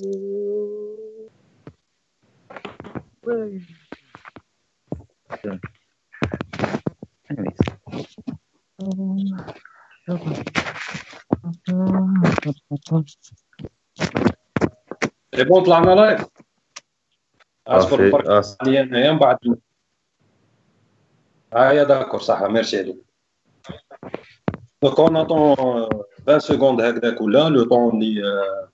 سي بون طلعنا لايف اصبر نفرق عليا انايا من بعد ها هي داكور صح ميرسي عليك دونك اون اتون 20 secondes هكذاك ولا le temps اللي on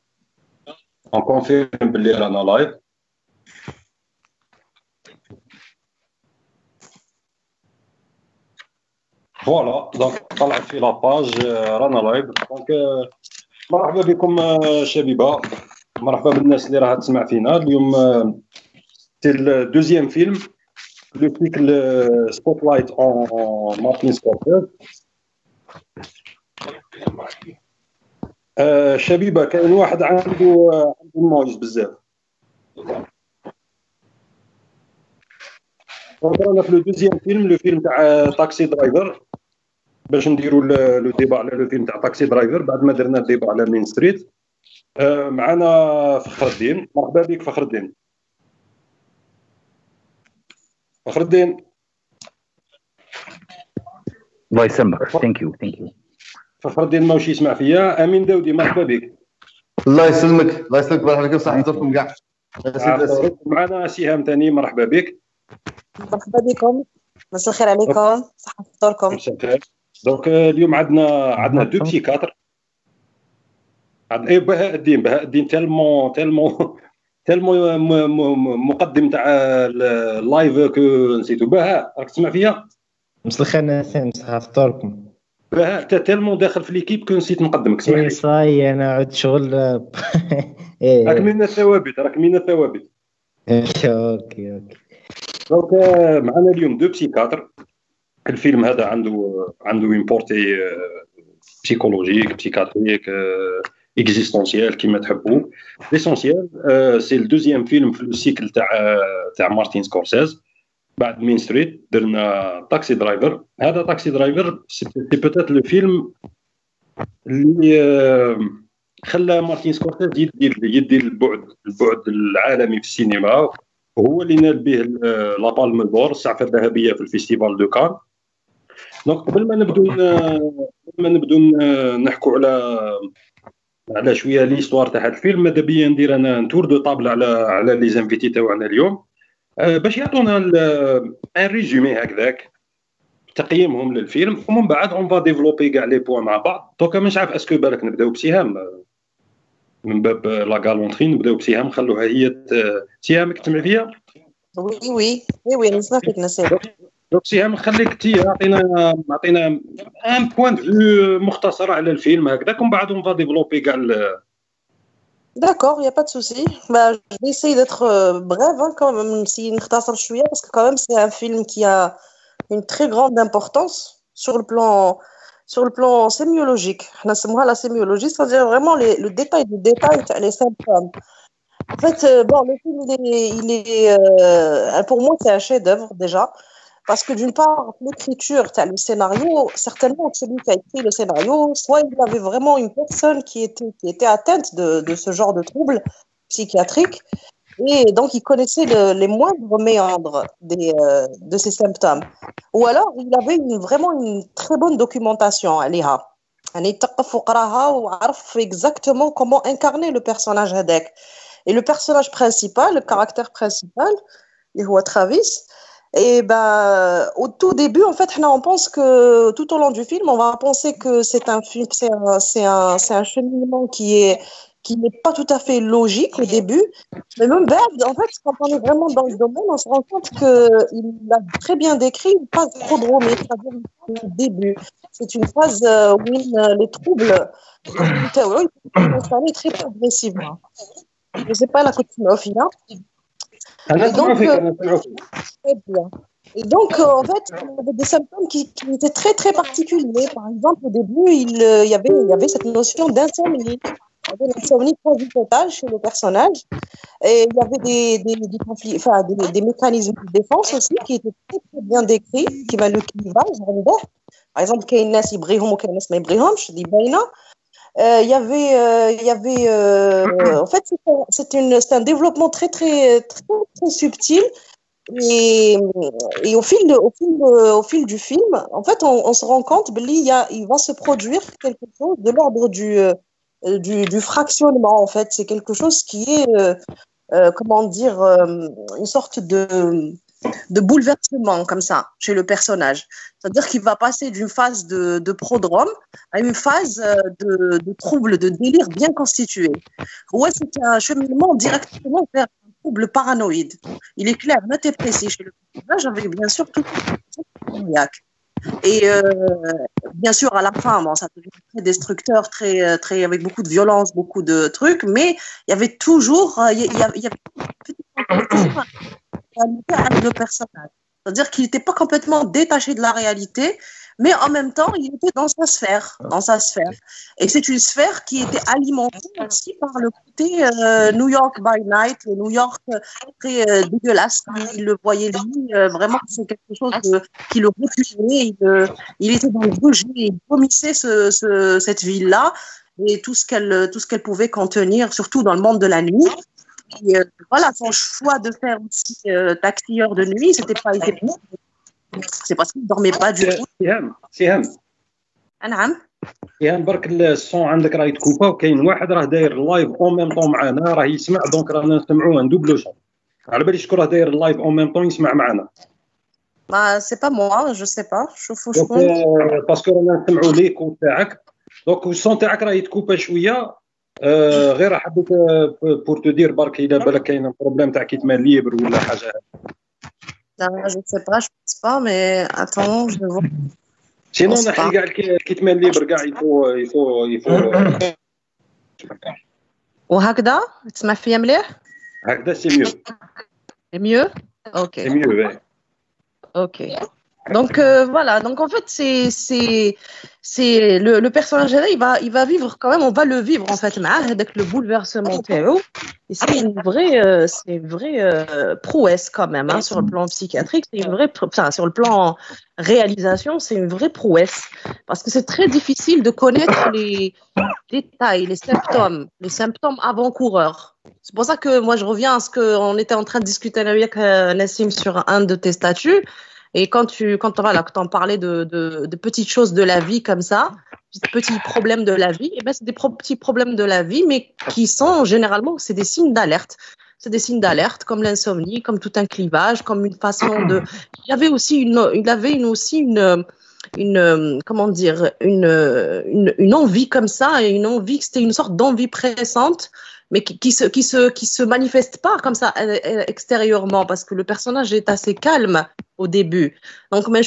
confirme بلي رانا live voilà donc طلعت في la page رانا live donc مرحبا بكم شبيبه مرحبا بالناس اللي راها تسمع فينا اليوم c'est ال deuxième film le cycle spotlight on مارتين سكورسيز شبيبة كاين واحد عنده عنده noise بزاف. رانا في le deuxième film le film تاع Taxi Driver باش نديروا le débat على le film تاع Taxi Driver بعد ما درنا ال débat على Mean Streets معنا فخر الدين مرحبا بك فخر الدين فخر الدين الله يسلمك thank you thank you فخر الدين ماوش يسمع فيا. أمين داودي مرحبا بك. الله يسلمك. الله يسلمك. مرحبا بكم صح فطوركم كاع. معنا سهام ثاني مرحبا بك. مرحبا بكم. مساء الخير عليكم. صحة فطوركم donc اليوم عندنا عندنا deux psychiatres عندنا إيه بهاء الدين. بهاء الدين tellement tellement tellement مقدم تاع ال live que نسيتو. بهاء راك تسمع فيا مساء الخير نسيم صحة فطوركم انت tellement داخل في l'équipe que نسيت نقدمك اسمح اي صاي أنا عد شغل. إيه. راك من الثوابت راك من الثوابت OK OK donc معنا اليوم deux psychiatres الفيلم هذا عنده عنده une portée psychologique psychiatrique existentielle كيما تحبوا. l'essentiel c'est ال deuxième film في ال cycle تاع تاع مارتين سكورسيز بعد Mean Streets درنا Taxi Driver هذا Taxi Driver c'est peut-être le film اللي خلى مارتين سكورسيز يدي يدي البعد البعد العالمي في السينما. وهو اللي نال به la Palme d'or السعفه الذهبية في ال festival de Cannes. donc قبل ما نبدو قبل ما نبدو نحكوا على على شوية l'histoire تاع الفيلم ماذا بيا ندير أنا un tour de table على على les invités تاعنا اليوم. باش يعطونا un résumé هكذاك تقييمهم للفيلم ومن بعد on va développer كاع les points مع بعض. donc مش عارف est-ce que بالك نبداو بسهام؟ من باب la galanterie نبداو بسهام. خلوها هي سهام تسمع فيا oui oui oui oui نسمع فيك donc سهام نخليك تي أعطينا أعطينا ان بوان فيو مختصر على الفيلم هكذاك. ومن بعد اون فا ديفلوبي كاع D'accord, il n'y a pas de souci. Bah, je vais essayer d'être euh, brève hein, quand même, si une parce que quand même c'est un film qui a une très grande importance sur le plan, sur le plan sémiologique. La, la sémiologie, c'est-à-dire vraiment le détail du détail, les symptômes. En fait, euh, bon, le film, est, il est euh, pour moi, c'est un chef-d'œuvre déjà. Parce que d'une part, l'écriture, le scénario, certainement celui qui a écrit le scénario, soit il avait vraiment une personne qui était, qui était atteinte de, de ce genre de troubles psychiatriques, et donc il connaissait le, les moindres méandres des, euh, de ces symptômes. Ou alors, il avait une, vraiment une très bonne documentation, Aliha. exactement comment incarner le personnage Hadek. Et le personnage principal, le caractère principal, il Travis, et ben, au tout début, en fait, on pense que tout au long du film, on va penser que c'est un film, c'est un, c'est un, c'est un cheminement qui est qui n'est pas tout à fait logique au début. Mais même en fait, quand on est vraiment dans le domaine, on se rend compte qu'il a très bien décrit une phase prodromée, c'est-à-dire le début. C'est une phase où les troubles sont installés très progressivement. Je ne sais pas la coutume au final. Euh, Et donc, donc, en fait, il y avait des symptômes qui, étaient très, très particuliers. Par exemple, au début, euh, il, y, avait, il y avait cette notion d'insomnie. Il y avait l'insomnie quasi totale chez le personnage. Et il y avait des, des, conflits, enfin, des, mécanismes de défense aussi qui étaient très, très bien décrits, qui va le clivage, Par exemple, Keynes Ibrahim ou Keynes Ibrahim, je dis Baina il y avait, euh, il y avait, euh, en fait, c'est un développement très, très, très, très subtil. Et, et au fil, de, au fil, de- au fil du film, en fait, on, on se rend compte, Billy, il y a, il va se produire quelque chose de l'ordre du, euh, du, du fractionnement. En fait, c'est quelque chose qui est, euh, euh, comment dire, euh, une sorte de, de bouleversement comme ça chez le personnage. C'est-à-dire qu'il va passer d'une phase de, de prodrome à une phase euh, de, trouble, de délire bien constitué. Ouais, c'est un cheminement directement vers un trouble paranoïde? Il est clair, net et précis chez le personnage, avec bien sûr tout. Et euh, bien sûr, à la fin, bon, ça devient très destructeur, très, euh, très, avec beaucoup de violence, beaucoup de trucs, mais il y avait toujours, réalité personnage. C'est-à-dire qu'il n'était pas complètement détaché de la réalité, mais en même temps, il était dans sa sphère, dans sa sphère. Et c'est une sphère qui était alimentée aussi par le côté euh, New York by night, le New York très euh, dégueulasse. Il le voyait lui, euh, vraiment, c'est quelque chose de- qui le répugnait. Il, était dans le rejet, il vomissait ce- cette ville-là et tout ce qu'elle tout ce qu'elle pouvait contenir, surtout dans le monde de la nuit. Et, euh, voilà, son choix de faire aussi euh, taxieur de nuit, c'était pas été bon. C'est parce qu'il dormait pas du tout. سهام سهام Ah, نعم. سهام برك الصون عندك راه يتكوبا وكاين واحد راه داير اللايف اون ميم طون معنا راه يسمع دونك رانا نسمعوه ندوبلو شون على بالي شكون راه داير اللايف اون ميم طون يسمع معنا Bah, c'est pas moi, je sais pas. Je fous, je دونك pense. آه، باسكو رانا نسمعوا ليكو تاعك دونك الصون تاعك راه يتكوبا شوية آه، غير حبيت pour te dire برك إذا بالك كاين problème تاع kit main libre ولا حاجة. Je sais pas, je pense pas, mais attends, je vais voir. الك- ال kit main libre كاع يفو يفو يفو وهكذا تسمع فيا مليح هكذا c'est mieux mieux. c'est ok. mieux ok. Donc euh, voilà, donc en fait c'est c'est c'est le, le, personnage là, il va il va vivre quand même, on va le vivre en fait. Avec le bouleversement théo. Et c'est une vraie euh, c'est une vraie euh, prouesse quand même hein, sur le plan psychiatrique, c'est une vraie enfin sur le plan réalisation, c'est une vraie prouesse. Parce que c'est très difficile de connaître les détails, les symptômes, les symptômes avant-coureurs. C'est pour ça que moi je reviens à ce qu'on était en train de discuter avec euh, Nassim sur un de tes statuts et quand tu quand voilà quand on parlait de, de, de petites choses de la vie comme ça petits problèmes de la vie et ben c'est des petits problèmes de la vie mais qui sont généralement c'est des signes d'alerte. C'est des signes d'alerte comme l'insomnie comme tout un clivage comme une façon de il avait aussi une il avait aussi une une comment dire une une envie comme ça et une envie c'était une sorte d'envie pressante mais qui, qui, se, qui, se, qui se manifeste pas comme ça euh, euh, extérieurement, parce que le personnage est assez calme au début. Donc, mais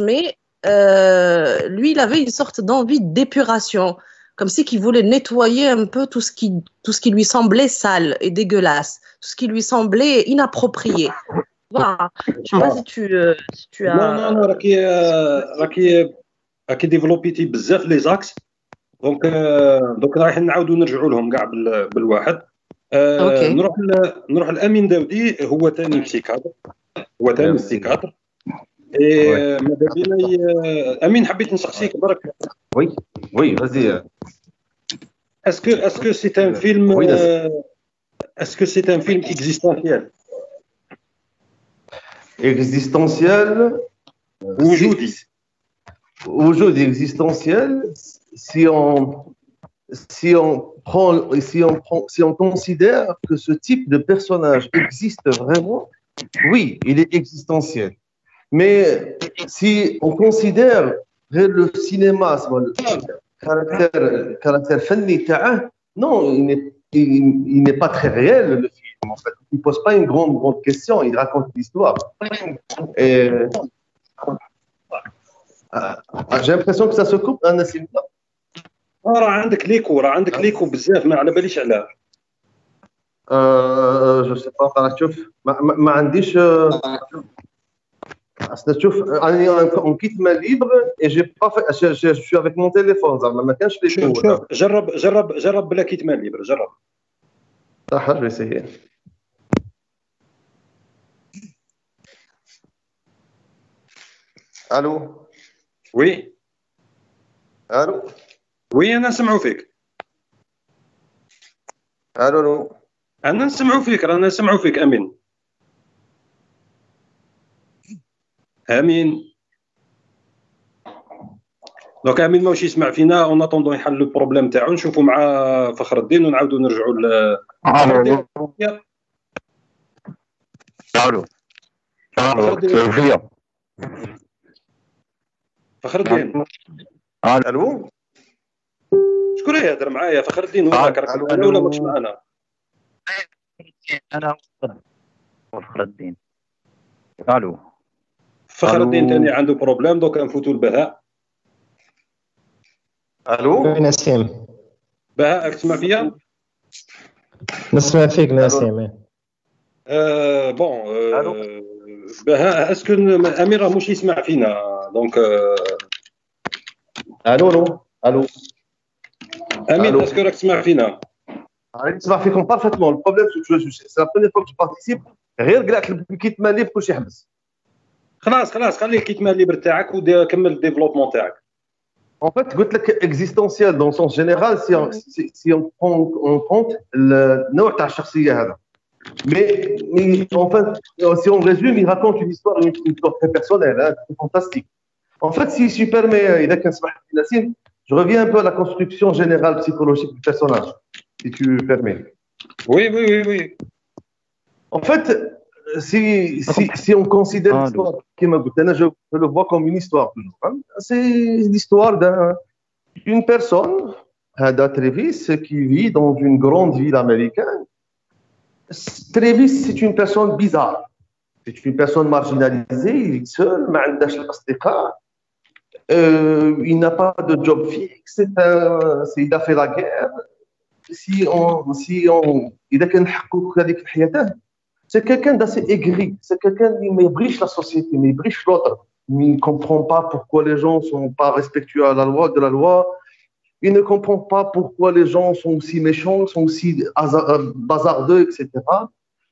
mais euh, lui, il avait une sorte d'envie d'épuration, comme si qu'il voulait nettoyer un peu tout ce, qui, tout ce qui lui semblait sale et dégueulasse, tout ce qui lui semblait inapproprié. Voilà. Je sais pas si tu, as... Non, non, non, euh, Raki, Raki développé les axes. دونك آه، دونك رايح نعاودوا نرجعوا لهم كاع بال- بالواحد. آه، أوكي. نروح ل- نروح لأمين داودي هو ثاني بسيكاتر هو ثاني. بسيكاتر إيه، ماذا بينا أمين حبيت نسقسيك برك؟ oui oui vas-y est-ce que est-ce que c'est un film est-ce que c'est un film existentiel existentiel? وجودي aujourd'hui existentiel si on, si on prend, si on prend, si on considère que ce type de personnage existe vraiment, oui, il est existentiel. Mais si on considère le cinéma, le caractère, caractère non, il n'est il, n'est pas très réel, le film, en fait. Il ne pose pas une grande, grande question, il raconte l'histoire. Ah, ah, j'ai l'impression que ça se coupe, un hein, آه، راه عندك ليكو راه عندك ليكو بزاف ما على باليش علاه je sais pas راح تشوف؟ ما, ما, ما عنديش آه، أصل تشوف أنا un kit main libre et j'ai pas je je suis avec mon téléphone زعما ما كانش لي شوف شو شوف جرب جرب جرب بلا kit main libre جرب. صح je essaie ألو؟ oui. ألو؟ oui أنا نسمعوا فيك؟ ألو ألو. أنا نسمعوا فيك رانا نسمعوا فيك أمين. أمين. donc أمين ماهوش يسمع فينا؟ en attendant يحل ال problème تاعو. نشوفوا مع فخر الدين ونعاودوا نرجعوا ل ألو. ألو. فخر الدين. ألو؟ شكون يهضر معايا فخر الدين وينك راك معنا ولا. ماكش معنا أنا فخر الدين. ألو فخر. الدين ثاني عنده بروبليم دوك نفوتوا لبهاء ألو نسيم. بهاء تسمع فيا؟ نسمع فيك نسيم آه بون آه. بهاء est-ce que امير مش يسمع فينا donc آه. ألو ألو ألو امين ألو. est-ce que راك تسمع فينا راني نسمع فيكم parfaitement ال problème c'est la première fois je participe غير كاع kit main لي كلشي يحبس خلاص خلاص خليه kit main ال libre تاعك وكمل ال développement تاعك En fait, قلت لك existentiel dans le sens général si on, si, si on prend en compte النوع تاع الشخصيه هذا. Mais, mais en fait, si on résume, il raconte une histoire, une, une histoire très personnelle, hein, très fantastique. En fait, si je permets, إذا كان سمحت لي نسيم, Je reviens un peu à la construction générale psychologique du personnage, si tu permets. Oui, oui, oui, oui. En fait, si, on considère ah, l'histoire de je, le vois comme une histoire. Hein. C'est l'histoire d'une un, personne, Hada Trevis, qui vit dans une grande ville américaine. Trevis, c'est une personne bizarre. C'est une personne marginalisée, seule, euh, il n'a pas de job fixe. Un, il a fait la guerre. Si on, si on, il a qu'un c'est quelqu'un d'assez aigri. C'est quelqu'un qui mébrige la société, mébrige l'autre. Il ne comprend pas pourquoi les gens ne sont pas respectueux à la loi, de la loi. Il ne comprend pas pourquoi les gens sont aussi méchants, sont aussi bazardeux, etc.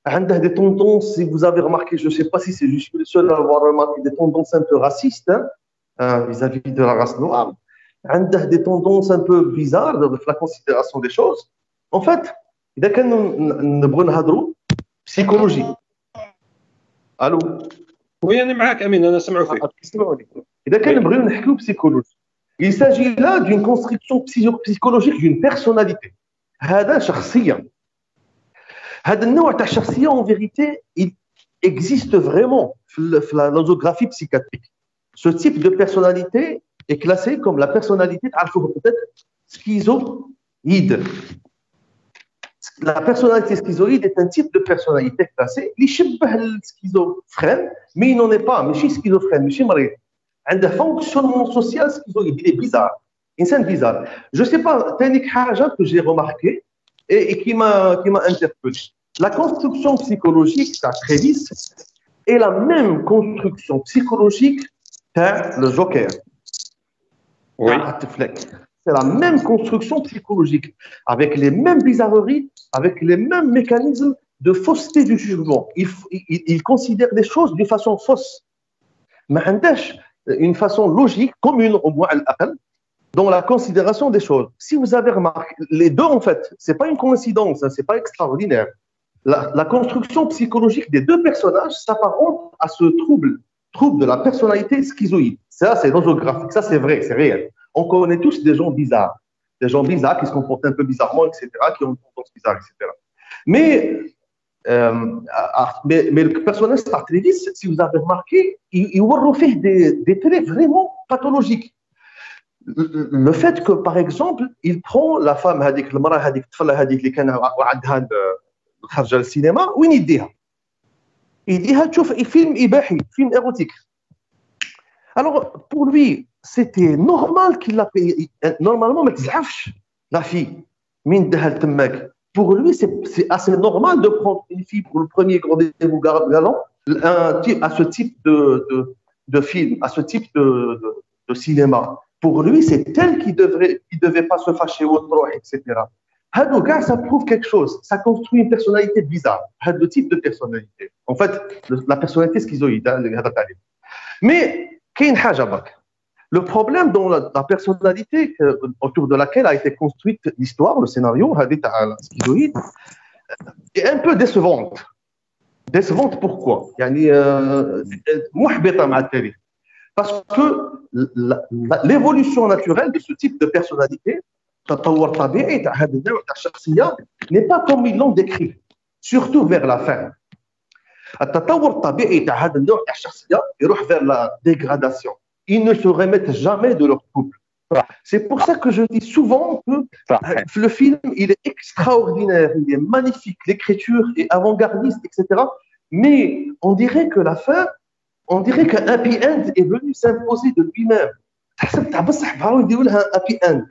a des tendances, si vous avez remarqué, je ne sais pas si c'est juste le seul à avoir remarqué, des tendances un peu racistes. Hein. euh, vis-à-vis de la race noire. عنده des tendances un peu bizarres dans la considération des choses. En fait, إذا كان نبغوا نهضروا psychologie. الو وي انا معاك امين انا سمعوا فيك اسمعوني اذا كان نبغيو نحكيو بسيكولوجي il s'agit là d'une construction psy- psychologique d'une personnalité هذا شخصيه هذا النوع تاع الشخصيه en vérité il existe vraiment في ال- في la nosographie psychiatrique Ce type de personnalité est classé comme la personnalité, peut-être, schizoïde. La personnalité schizoïde est un type de personnalité classée, qui le schizophrène, mais il n'en est pas, mais je suis schizophrène, mais je suis. Un fonctionnement social schizoïde, il est bizarre, insane bizarre. Je ne sais pas, c'est une que j'ai remarqué et, qui m'a interpellé. La construction psychologique, ça très est la même construction psychologique تاع le Joker وي Art Fleck. C'est la même construction psychologique, avec les mêmes bizarreries, avec les mêmes mécanismes de fausseté du jugement. Il, f- il, il considère les choses d'une façon fausse. Mais عندهاش une façon logique, commune au moins à l'aqal, dans la considération des choses. Si vous avez remarqué, les deux en fait, c'est pas une coïncidence, hein, c'est pas extraordinaire. La, la construction psychologique des deux personnages s'apparente à ce trouble, trouble de la personnalité schizoïde. Ça, c'est nosographique, ça, c'est vrai, c'est réel. On connaît tous des gens bizarres, des gens bizarres qui se comportent un peu bizarrement, etc., qui ont une tendance bizarre, etc. Euh, ah, ah, mais, le personnage si vous avez remarqué, il, il refait des, des traits vraiment pathologiques. Le, fait que, par exemple, il prend la femme, le mara hadik, le hadik, les euh, le cinéma, une il ah, tu un film ibahi, film érotique. Alors, pour lui, c'était normal qu'il l'a payé. Euh, normalement, mais la fille, mine de Pour lui, c'est assez normal de prendre une fille pour le premier grand rendez-vous galant à ce type de, de, de, film, à ce type de, de cinéma. Pour lui, c'est elle qui devrait, qui devait pas se fâcher autrement, etc. Hadoga, ça prouve quelque chose. Ça construit une personnalité bizarre. Le type de personnalité. En fait, la personnalité schizoïde, hein, Mais, le problème dans la, personnalité euh, autour de laquelle a été construite l'histoire, le scénario, schizoïde, est un peu décevante. Décevante pourquoi? Euh, euh, Parce que l'évolution naturelle de ce type de personnalité تطور طبيعي تاع هذا النوع تاع الشخصية, n'est pas comme ils l'ont décrit, surtout vers la fin. التطور الطبيعي تاع هذا النوع تاع الشخصيه يروح vers la dégradation. Ils ne se remettent jamais de leur couple. صح. C'est pour ça que je dis souvent que صحيح le film, il est extraordinaire, il est magnifique, l'écriture est avant-gardiste, etc. Mais on dirait que la fin, on dirait qu'un happy end est venu s'imposer de lui-même. تحسب تاع بصح بغاو يديروا لها un happy end.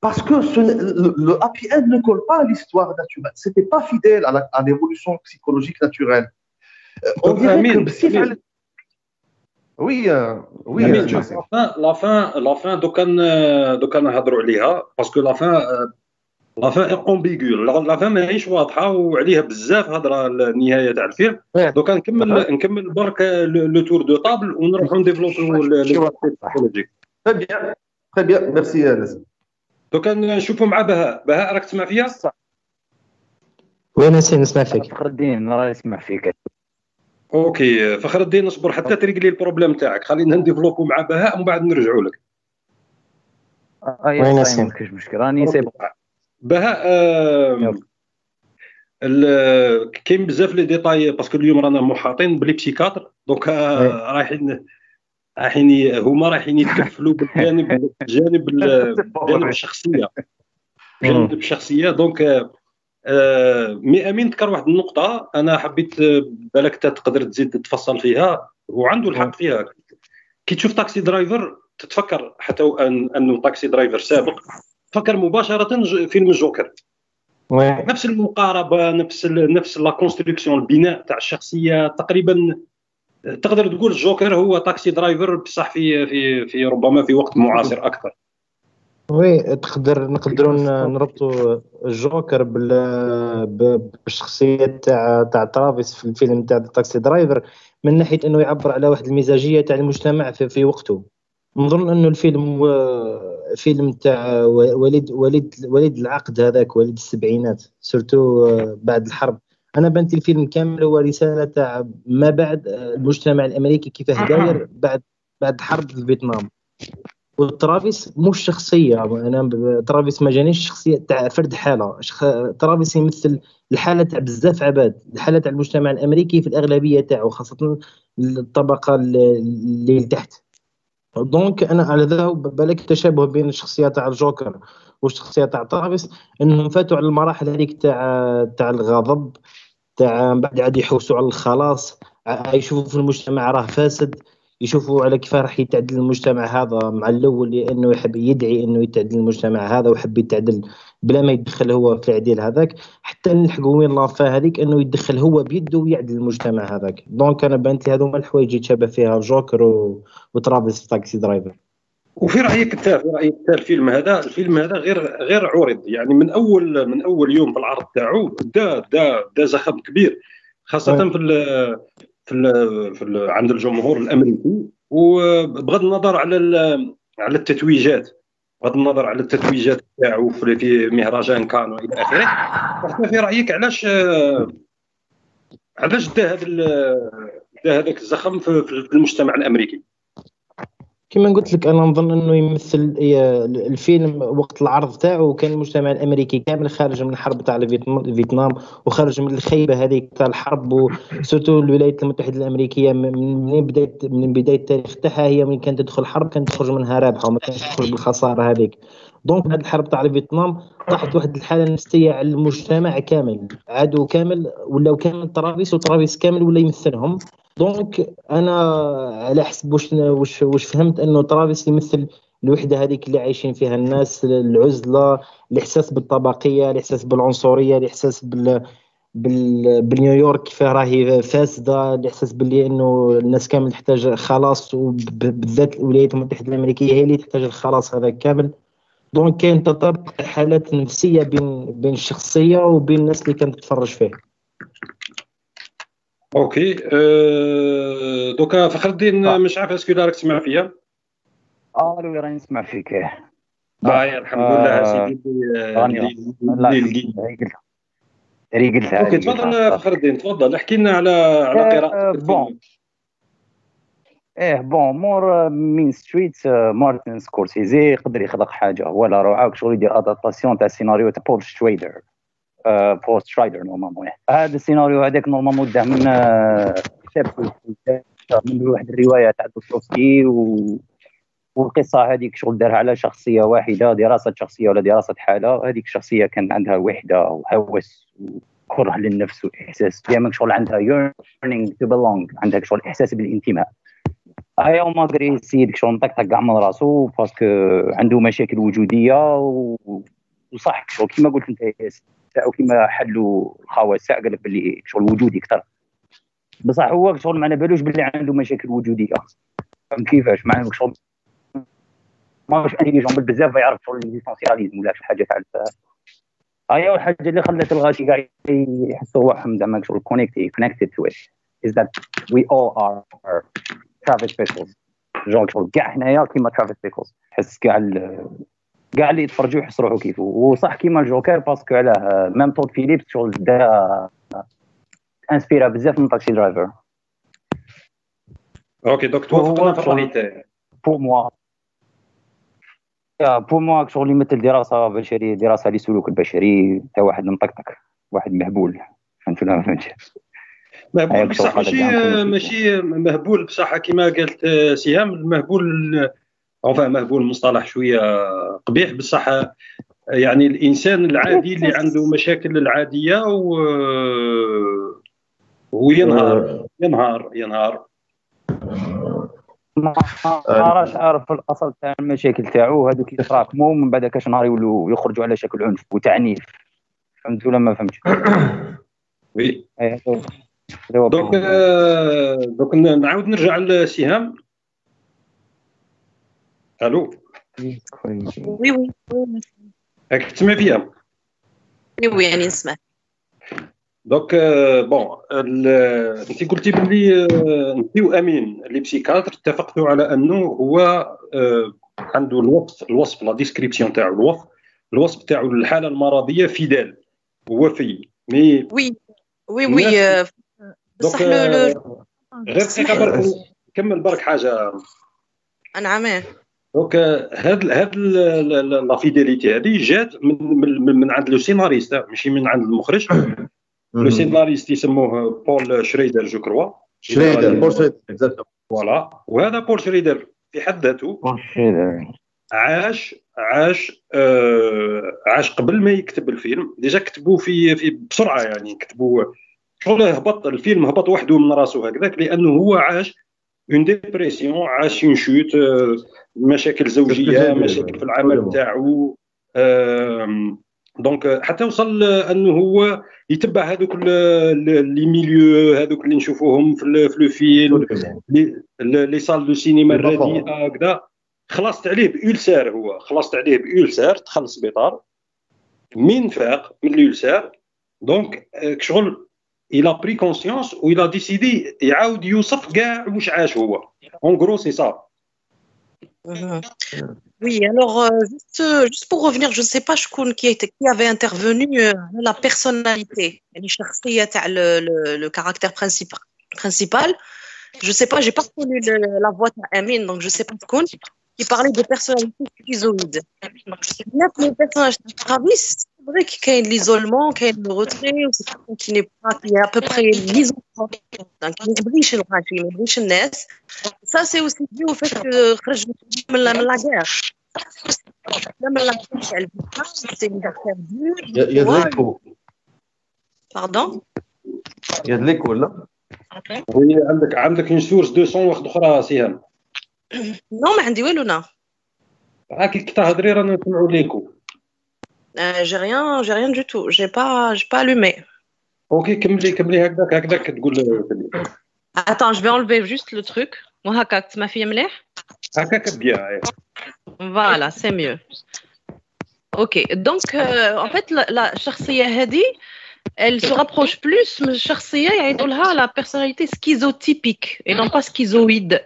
Parce que ce n'est- le, le happy end ne colle pas à l'histoire naturelle. C'était pas fidèle à la- à l'évolution psychologique naturelle. Euh, on Donc, dirait Amine, que بسيف Amine. على- Oui, euh, oui. Amine, euh, شوف لا فان لا فان لا فان دوكا ن- دوكا نهضروا عليها باسكو لا فان لا فان امبيغو لا فان ماهيش واضحه وعليها بزاف هضره النهايه تاع الفيلم إيه. دوكا نكمل نكمل برك لو تور دو طابل ونروحوا نديفلوبيو البسيكولوجيك Très bien, très bien. Merci, euh, Nassim. دوكا نشوفوا مع بهاء. بهاء راك تسمع فيا؟ وين نسي نسمع فيك؟ فخر الدين راه يسمع فيك. ok. فخر الدين اصبر حتى تريقلي ال problème تاعك. خلينا ن développer مع بهاء ومن بعد نرجعوا لك. اي وين صايم نسيم؟ ما كاينش مشكل راني سي. بهاء كاين بزاف les détails parce que اليوم رانا محاطين بلي بسيكاتر. donc آه، oui. رايحين رايحين هما رايحين يتكفلوا بالجانب الجانب ال- الجانب الشخصية. جانب الشخصية. donc آه، mais أمين ذكر واحد النقطة أنا حبيت آه، بالك تقدر تزيد تتفصل فيها. وعنده الحق فيها. كي تشوف Taxi Driver تتفكر حتى أن أنه Taxi Driver سابق. تفكر مباشرة فيلم الجوكر. نفس المقاربة نفس ال نفس la construction البناء تاع الشخصية تقريبا تقدر تقول الجوكر هو Taxi Driver بصح في في في ربما في وقت معاصر أكثر. oui تقدر نقدروا نربطوا الجوكر بالشخصية تاع تاع ترافيس في الفيلم تاع Taxi Driver من ناحية إنه يعبر على واحد المزاجية تاع المجتمع في, في وقته. نظن إنه الفيلم فيلم تاع وليد وليد وليد العقد هذاك وليد السبعينات surtout بعد الحرب. أنا بانت الفيلم كامل هو رسالة تاع ما بعد المجتمع الأمريكي كيفاه داير بعد بعد حرب فيتنام. وترافيس مش شخصية أنا ترافيس ما جانيش شخصية تاع فرد حالة. شخ... ترافيس يمثل الحالة تاع بزاف عباد. الحالة تاع المجتمع الأمريكي في الأغلبية تاعو خاصة الطبقة اللي اللي تحت donc أنا على ذا بالك التشابه بين الشخصية تاع الجوكر والشخصية تاع ترافيس إنهم فاتوا على المراحل هذيك تاع تاع الغضب. تاع من بعد عاد يحوسوا على الخلاص. يشوفوا في المجتمع راه فاسد يشوفوا على كيف راح يتعدل المجتمع هذا مع الأول لأنه يحب يدعي إنه يتعدل المجتمع هذا ويحب يتعدل بلا ما يدخل هو في العديل هذاك. حتى نلحقوا وين لافا هذيك إنه يدخل هو بيده ويعدل المجتمع هذاك. donc أنا بانت لي هذوما الحوايج يتشابه فيها جوكر و... في تاكسي درايفر. وفي رايك انت في رايك انت الفيلم هذا الفيلم هذا غير غير عرض يعني من أول من أول يوم في العرض تاعو دا دا دا زخم كبير خاصة oui. في ال في ال في ال عند الجمهور الأمريكي. وبغض النظر على على التتويجات بغض النظر على التتويجات تاعو في مهرجان كان والى آخره. فانت في رأيك علاش علاش دا هذا دا هذاك الزخم في المجتمع الأمريكي؟ كما قلت لك أنا نظن إنه يمثل الفيلم وقت العرض تاعو كان المجتمع الأمريكي كامل خارج من الحرب تاع فيتنام وخارج من الخيبة هذيك تاع الحرب و surtout الولايات المتحدة الأمريكية من بداية من بداية التاريخ تاعها هي من كانت تدخل حرب كانت تخرج منها رابحة وما كانتش تخرج بالخسارة هذيك. donc بعد الحرب تاع الفيتنام طاحت واحد الحالة نفسية على المجتمع كامل عادوا كامل ولاو كامل ترافيس وترافيس كامل ولا يمثلهم. donc أنا على حسب واش واش فهمت أنه ترافيس يمثل الوحدة هذيك اللي عايشين فيها الناس العزلة الإحساس بالطبقية الإحساس بالعنصرية الإحساس بال بال بنيويورك كيفاه راهي فاسدة الإحساس باللي أنه الناس كامل تحتاج خلاص وبالذات الولايات المتحدة الأمريكية هي اللي تحتاج الخلاص هذا كامل. donc كاين تطابق حالات نفسية بين بين الشخصية وبين الناس اللي كانت تتفرج فيه OK أه دوكا فخر الدين آه. مش عارف est-ce que راك تسمع فيا ألو راني نسمع فيك. آه الحمد لله آه، سيدي اللي- راني اللي- لا اللي لقيت. هي قلتها هي قلتها OK. تفضل فخر الدين تفضل احكي لنا على على آه، قراءتك bon. إيه bon مور مين ستريت مارتن سكورسيزي يقدر يخلق حاجة. ولا روعة شغل يدير adaptation تاع سيناريو تاع بول شرايدر آه، بول شرايدر normalement هذا السيناريو هذاك normalement داه من آه، كتاب من واحد الرواية تاع دوستوفسكي والقصة هذيك شغل دارها على شخصية واحدة دراسة شخصية ولا دراسة حالة. هذيك الشخصيه كان عندها وحدة وهوس وكره للنفس وإحساس. دائما شغل عندها yearning to belong عندها شغل إحساس بالانتماء. هيا وما قدر يسيد شغل نطقطق كاع من راسو parce que عنده مشاكل وجودية. وصح كيما قلت أنت كيما حلوا الخواص قال لك باللي شغل وجودي أكثر. بصح هو شغل ما بالوش باللي عنده مشاكل وجودية. فهمت كيفاش؟ مع إنه شغل ماهوش intelligent بزاف يعرف شغل ال existentialisme ولا شي حاجة تاع هيا الحاجة اللي خلت الغاشي كاع يحسوا روحهم زعما شغل connecté connected to is that we all are. ترافيس بيكلز جون شغل كاع حنايا كيما ترافيس بيكل حس كاع كاع اللي يتفرجوا يحس روحو كيفو. وصح كيما الجوكر parce que علاه même تود فيليبس شغل دا inspiration بزاف من تاكسي درايفر. OK donc تاعي pour moi pour moi شغل يمثل دراسه بشريه دراسه للسلوك البشري تاع واحد مطقطق واحد مهبول فهمت ولا ما فهمتش مهبول هيك بصح ماشي. ماشي مهبول بصح كما قالت آه، سهام المهبول enfin مهبول مصطلح شوية قبيح بصح آه، يعني الإنسان العادي اللي عنده مشاكل العادية و وينهار ينهار ينهار. ما راش عارف الأصل تاع المشاكل تاعو هذوك يتراكموا من بعد كاش نهار يولوا يخرجوا على شكل عنف وتعنيف. فهمت ولا ما فهمتش. oui. donc ال problème. آه، دونك نعاود نرجع لسهام. ألو؟ oui oui راك تسمع فيها؟ oui oui يعني نسمع. donc آه، bon انت قلتي باللي آه، انت وأمين les psychiatres اتفقتوا على أنه هو عنده الوصف الوصف la description تاعو الوصف الوصف تاعو للحالة المرضية fidèle ووفي mais oui oui oui donc بصح لو آه، لو غير دقيقه برك كمل برك حاجة. أنا عامه donc هاد هاد ال- ال- la fidélité هذه جات من من, من عند le scénariste ماشي من عند المخرج. le scénariste يسموه بول شريدر je crois. شريدر بول شريدر. voilà. وهذا بول شريدر في حد ذاته عاش عاش آه عاش قبل ما يكتب الفيلم. déjà كتبوا في في بسرعة يعني كتبوا شغل هبط الفيلم هبط وحده من راسه هكذاك لأنه هو عاش une dépression عاش une chute آه مشاكل زوجية مشاكل في العمل تاعو donc حتى وصل أنه هو يتبع هذوك les milieux هذوك اللي نشوفوهم في le film لي صال دو سينما. الرديئه هكذا. خلصت عليه بألسار هو. خلصت عليه بألسار دخل السبيطار. من فاق من الألسار دونك آه، شغل il a pris conscience و il a décidé يعاود يوصف كاع واش عاش هو اون غرو سي سا Mhm. Oui, alors euh, juste, euh, juste pour revenir, je ne sais pas شكون qui, était, qui avait intervenu euh, la personnalité, يعني الشخصية تاع le, le, le caractère principal, principal. Je sais pas, j'ai pas reconnu le- la voix تاع Amine, donc je sais pas شكون qui parlait de personnalité schizoïde. Donc je sais bien que le personnage de Travis, c'est vrai qu'il y a l'isolement, qu'il y a le retrait, ou c'est quelqu'un qui n'est pas, qui est à peu près l'isolement. Donc il يبغيش الغاشي ما يبغيش الناس ça c'est aussi dû au fait que خرج من la, من la guerre لا من la guerre تاع الفيتنام c'est une guerre perdue Il y a- il y a de l'écho. pardon Il y a de l'écho là. وي عندك عندك اون سورس دو سون واحدة أخرى سهام non ما عندي والو نا راكي كي تهضري رانا نسمعوا ليكو Euh, j'ai rien, j'ai rien du tout. J'ai pas, j'ai pas allumé. Ok, comme les, comme Attends, je vais enlever juste le truc. Ma fille bien. Voilà, c'est mieux. Ok, donc euh, en fait, la, la hadi, elle se rapproche plus, mais la personnalité schizotypique et non pas schizoïde.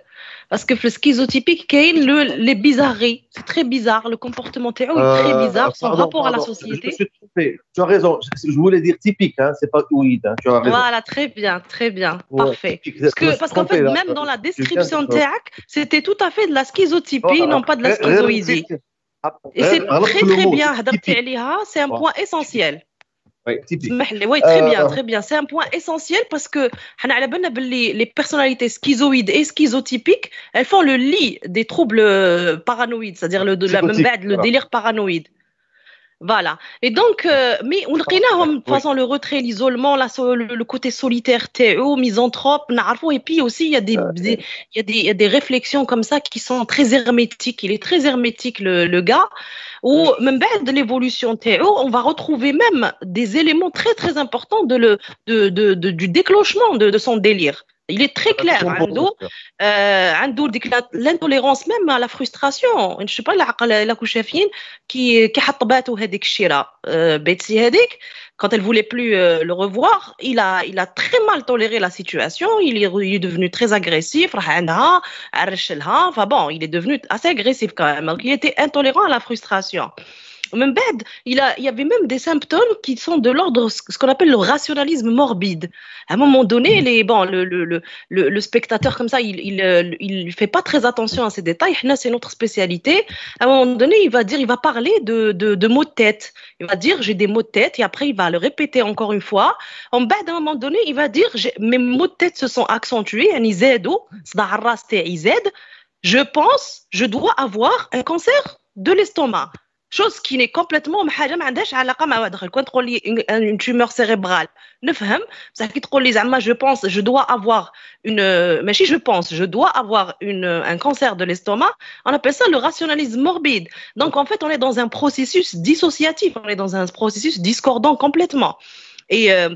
Parce que le schizotypique, Kane, le, les bizarreries. C'est très bizarre. Le comportement Théo est très euh, bizarre. Euh, son rapport à la société. Je me suis Tu as raison. Je voulais dire typique. Hein, c'est pas ouïd. Hein, tu as raison. Voilà, très bien. Très bien. Parfait. Parce qu'en en fait, même dans la description Théac, c'était tout à fait de la schizotypie, non pas de la schizoïdie. Et c'est très très bien. C'est un point essentiel. Ouais, ouais, très euh, bien, très bien. C'est un point essentiel parce que les personnalités schizoïdes et schizotypiques, elles font le lit des troubles euh, paranoïdes, c'est-à-dire le, le délire paranoïde. Voilà. Et donc, euh, mais on le hein, de toute façon, le retrait, l'isolement, le, côté solitaire, Théo, misanthrope, et puis aussi, il y, a euh, des, il, y a des, il y, a des, réflexions comme ça qui sont très hermétiques. Il est très hermétique, le, le gars, ou même ben, de l'évolution Théo, on va retrouver même des éléments très, très importants de le, de, de, de du déclenchement de, de son délire Il est très clair. عنده آه، عنده ديك لا- l'intolérance même à la frustration je sais pas العقل الا كون شافين كي كي حط باتو هذيك الشيره آه، بيتسي هذيك quand elle voulait plus euh, le revoir il a il a très mal toléré la situation il est, il est devenu très agressif راح عندها عرش لها enfin bon il est devenu assez agressif quand même donc il était intolérant à la frustration Même bête, il, a, y avait même des symptômes qui sont de l'ordre, ce qu'on appelle le rationalisme morbide. À un moment donné, mm. les, bon, le, le, le, spectateur comme ça, il ne euh, il, fait pas très attention à ces détails. C'est notre spécialité. À un moment donné, il va dire, il va parler de, de, de mots de tête. Il va dire, j'ai des mots de tête, et après, il va le répéter encore une fois. En bête, à un moment donné, il va dire, mes mots de tête se sont accentués. Je pense, je dois avoir un cancer de l'estomac. Chose qui n'est complètement حاجة ما عندهاش علاقه مع واحد اخر كون تقول لي une- une tumeur cérébrale نفهم بصح كي تقول لي زعما je pense je dois avoir une ماشي je pense je dois avoir une un cancer de l'estomac on appelle ça le rationalisme morbide donc en fait on est dans un processus dissociatif on est dans un processus discordant complètement et euh,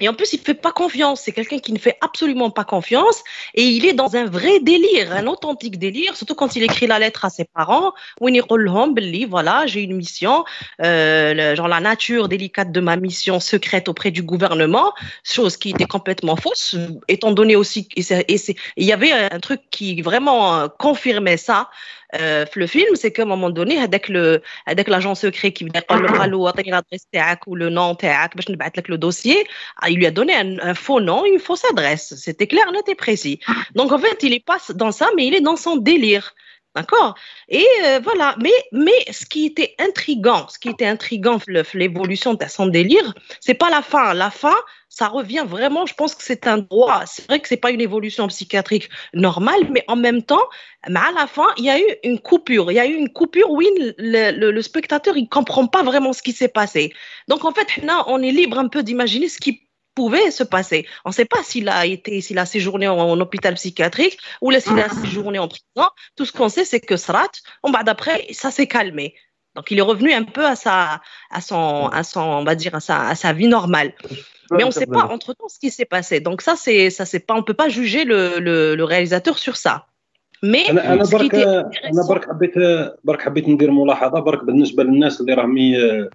Et en plus, il ne fait pas confiance. C'est quelqu'un qui ne fait absolument pas confiance. Et il est dans un vrai délire, un authentique délire, surtout quand il écrit la lettre à ses parents, où il dit voilà, j'ai une mission, euh, genre la nature délicate de ma mission secrète auprès du gouvernement, chose qui était complètement fausse, étant donné aussi. Et, et il y avait un truc qui vraiment euh, confirmait ça. Euh, le film, c'est qu'à un moment donné, avec le, avec l'agent secret qui venait يقول له قالوا اعطيني l'adresse تاعك ou le nom تاعك باش نبعث لك le dossier, ah, il lui a donné un, un faux nom, une fausse adresse. C'était clair, net et précis. Donc en fait, il est pas dans ça, mais il est dans son délire. D'accord? Et euh, voilà. Mais, mais ce qui était intrigant, ce qui était intrigant, l'évolution de son délire, c'est pas la fin. La fin, ça revient vraiment, je pense que c'est un droit. C'est vrai que c'est pas une évolution psychiatrique normale, mais en même temps, à la fin, il y a eu une coupure. Il y a eu une coupure le, le- le spectateur, il comprend pas vraiment ce qui s'est passé. Donc en fait, là, on est libre un peu d'imaginer ce qui pouvait se passer. On ne sait pas s'il a été, s'il a séjourné en, en hôpital psychiatrique ou là, s'il a séjourné en prison. Tout ce qu'on sait, c'est que Srat, on va d'après, ça s'est calmé. Donc, il est revenu un peu à sa, à son, à son, on va dire, à sa, à sa vie normale. Mais on ne sait pas entre temps ce qui s'est passé. Donc, ça, c'est, ça, c'est pas, on peut pas juger le, le, le réalisateur sur ça. Mais انا انا ce qui برك était انا intéressant- برك حبيت برك حبيت ندير ملاحظه برك بالنسبه للناس اللي راهم ي- اللي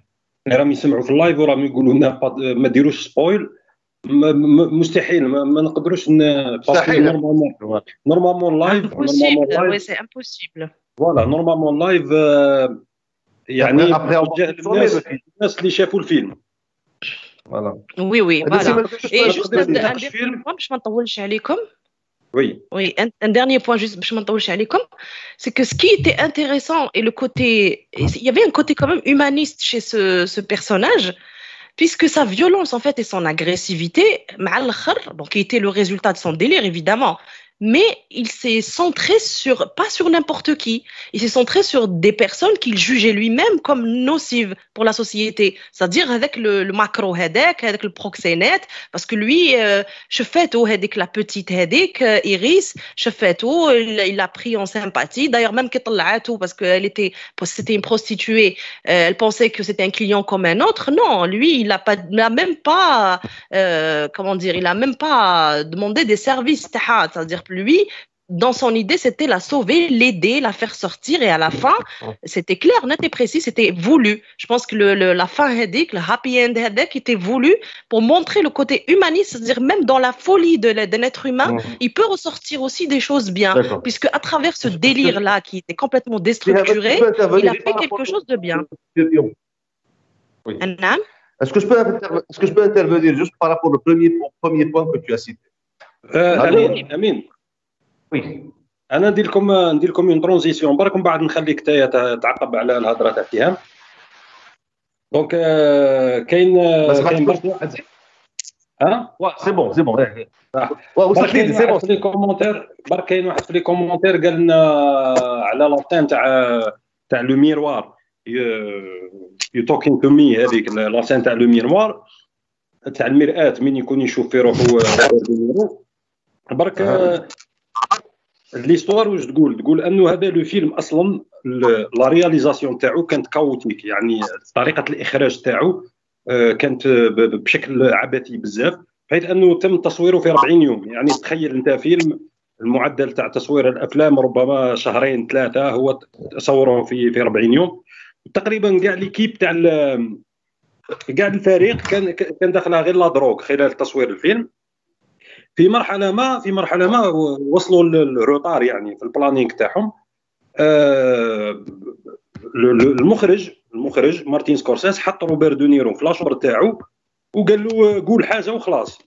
راهم يسمعوا في اللايف وراهم يقولوا لنا با- ما ديروش سبويل م- م- مستحيل ما, ما نقدروش ن... باسكو مستحيل. نورمالمون نورمالمون لايف impossible. نورمالمون Oui, لايف c'est impossible. فوالا نورمالمون لايف آه، يعني Après, on va توجه consommer للناس le film. الناس اللي شافوا الفيلم Voilà. Oui, oui, هذا voilà. ما نقدرش Et نقدر juste نقدر un, un نناقش dernier فيلم. point, باش ما نطولش عليكم. وي Oui, un, un dernier point juste, باش ما نطولش عليكم, c'est que ce qui était intéressant et le côté, et il y avait un côté quand même humaniste chez ce, ce personnage, puisque sa violence en fait et son agressivité, qui était le résultat de son délire évidemment, mais il s'est centré sur, pas sur n'importe qui, il s'est centré sur des personnes qu'il jugeait lui-même comme nocives pour la société, c'est-à-dire avec le, le macro hedek, avec le proxénète, parce que lui, euh, je fais tout hedek, la petite hedek, euh, Iris, je fais tout, il l'a pris en sympathie, d'ailleurs même tout parce qu'elle était, c'était une prostituée, euh, elle pensait que c'était un client comme un autre, non, lui, il n'a pas, il a même pas, comment dire, il n'a même pas demandé des services, c'est-à-dire lui, dans son idée, c'était la sauver, l'aider, la faire sortir. Et à la fin, c'était clair, net et précis, c'était voulu. Je pense que la fin Hedek, le happy end était voulu pour montrer le côté humaniste, c'est-à-dire même dans la folie de l'être humain, il peut ressortir aussi des choses bien, puisque à travers ce délire-là qui était complètement déstructuré, il a fait quelque chose de bien. Est-ce que, je peux est que je peux intervenir juste par rapport au premier, point que tu as cité? Euh, Oui. أنا ندير لكم ندير لكم اون ترانزيسيون برك من بعد نخليك تايا تعقب على الهضرة تاع اتهام دونك آه، كاين آه، كاين برك ها؟ سي بون سي بون آه. وصلت كاين لي سي بون في لي كومونتير برك كاين واحد في لي كومونتير قال لنا على لابتين تاع تاع لو ميروار يو توكين تو مي هذيك لاسين تاع لو ميروار تاع المرآة من يكون يشوف في روبرت دينيرو برك آه. l'histoire واش تقول تقول أنه هذا le film أصلا la réalisation تاعو كانت chaotique يعني طريقة الإخراج تاعو آه، كانت بشكل عبثي بزاف بحيث أنه تم تصويره في 40 يوم. يعني تخيل أنت فيلم المعدل تاع تصوير الأفلام ربما شهرين ثلاثة هو تصوره في في 40 يوم. تقريبا كاع l'équipe تاع كاع الفريق كان كان داخلها غير la drogue خلال تصوير الفيلم. في مرحلة ما في مرحلة ما وصلوا لل retard يعني في ال planning تاعهم. آه، ال- ال- المخرج المخرج مارتين سكورسيس حط روبرت دونيرو في la chambre تاعو وقال له قول حاجة وخلاص.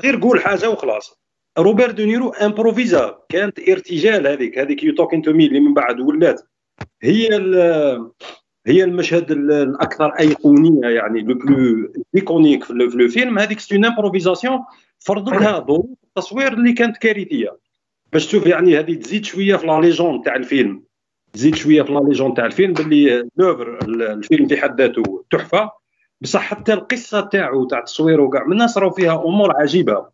غير قول حاجة وخلاص. روبرت دونيرو improvisa كانت ارتجال هذيك هذيك you talkin' to me اللي من بعد ولات. هي هي المشهد ال- الأكثر أيقونية يعني le plus iconique في le film هذيك c'est improvisation فرضتها ظروف التصوير اللي كانت كارثية. باش تشوف يعني هذه تزيد شوية في la légende تاع الفيلم. تزيد شوية في la légende تاع الفيلم باللي l'œuvre الفيلم في حد ذاته تحفة. بصح حتى القصة تاعو تاع تصويره وكاع من الناس راهو فيها أمور عجيبة.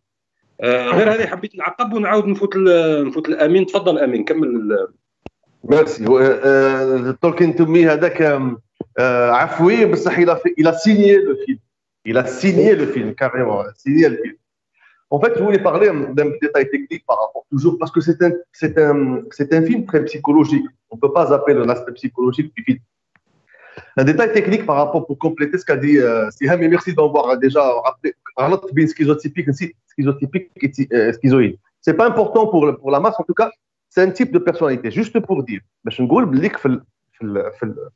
آه غير هذه حبيت نعقب ونعاود نفوت نفوت الامين تفضل أمين كمل ميرسي تولكين تو مي هذاك آه، عفوي بصح il a fait- il a signé le film il a signé le film carrément signé le film En fait, je voulais parler d'un détail technique par rapport, toujours parce que c'est un, c'est un, c'est un film très psychologique. On ne peut pas zapper l'aspect psychologique du film. Un détail technique par rapport pour compléter ce qu'a dit euh, Siham, et merci d'avoir déjà rappelé غلط بين schizotypique نسيت schizotypique et euh, schizoïde. C'est pas important pour, le- pour la masse, en tout cas, un type de personnalité. Juste pour dire, باش نقول بليك في ال- في ال- في ال-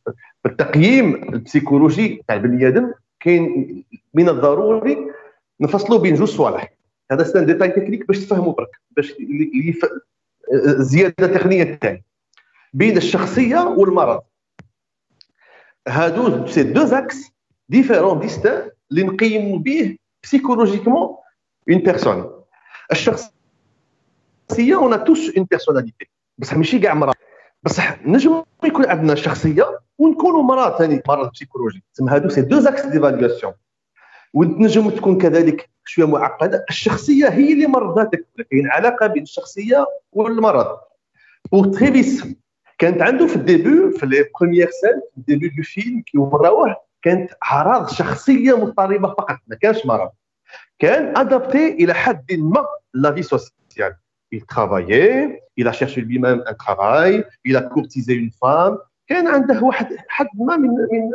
في التقييم ال psychologique تاع البني آدم كاين من الضروري نفصلوا بين جوج صوالح. هذا c'est un détail technique باش تفهموا برك باش ف- الزياده التقنيه تاعي. بين الشخصية والمرض. هادو c'est deux axes différents distincts اللي نقيموا به psychologiquement une personne الشخصيه on a tous une personnalité بصح ماشي كاع مرض بصح نجم يكون عندنا شخصية ونكونوا مرض ثاني مرض psychologique تسمى هادو c'est deux axes d'évaluation وتنجم تكون كذلك شوية معقدة. الشخصية هي اللي مرضتك كاين علاقه بين الشخصية والمرض. pour ترافيس كانت عنده في ال début في les premières scènes في ال début du film كي وراوه كانت أعراض شخصية مضطربة فقط ما كانش مرض. كان adapté إلى حد ما la vie sociale il travaillait il a cherché lui-même un travail il a courtisé une femme كان عنده واحد حد ما من من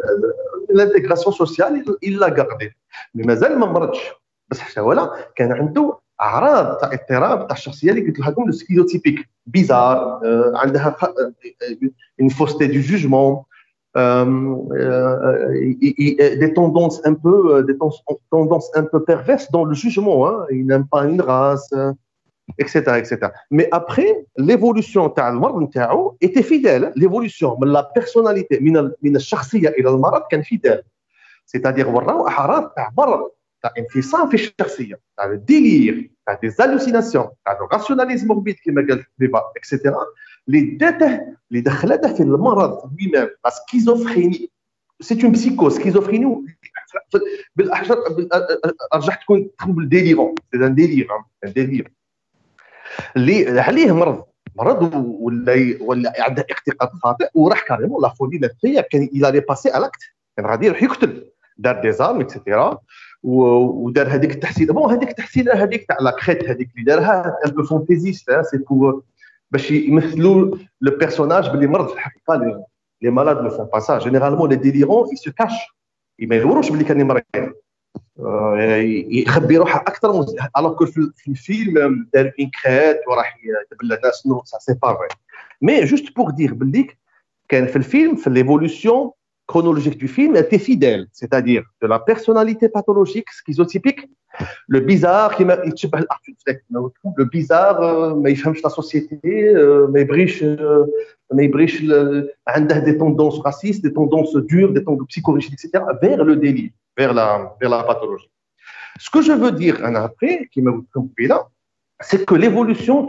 الانتيغراسيون سوسيال il l'a gardé مي مازال ما مرضش بس حتى ولا كان عنده اعراض تاع اضطراب تاع الشخصيه اللي قلت لكم سكيزوتيبيك بيزار آه، عندها une fausseté du jugement euh, euh, il- il- des tendances un peu euh, des tens- tendances un peu perverses dans le jugement hein. il n'aime pas une race euh, etc etc mais après l'évolution تاع المرض نتاعو était fidèle l'évolution من la personnalité من ال- من الشخصيه إلى المرض كان fidèle c'est-à-dire وراو اعراض تاع مرض تاع انفصام في الشخصيه تاع ال délire تاع des hallucinations تاع ال rationalisme morbide كما قال ديبا et cetera اللي داته اللي دخلته في المرض lui-même لا سكيزوفريني سي اون بسيكو سكيزوفريني بالاحجار ارجح تكون تدخل بالديليرون سي ان ديلير ان ديلير اللي عليه مرض. مرض ولا ولا عنده اعتقاد خاطئ وراح كاريمون لا فولي نفسيه كان إلى لي باسي الاكت كان غادي يروح يقتل دار دي زارم اكسيتيرا ودار هذيك التحسين بون هذيك التحسين هذيك تاع لا كريت هذيك اللي دارها ان بو فونتيزيست سي بور باش يمثلوا le personnage باللي مرض. في الحقيقة les malades ne font pas ça généralement les délirants ils se cachent ما يدوروش باللي كان مريض. يخبي روحه اكثر الوغ كو في الفيلم دار اون كريت وراح يتبلى الناس نو سا سي با فري مي جوست بور دير باللي كان في الفيلم في ليفولوسيون chronologique du film était fidèle, c'est-à-dire de la personnalité pathologique schizotypique, le bizarre qui le bizarre ما يفهمش la société ما يبغيش ما يبغيش عنده des tendances racistes, des tendances dures, des tendances psychologiques, etc. vers le délit, Vers la vers la pathologie. Ce que je veux dire après, qui m'a là, c'est que l'évolution,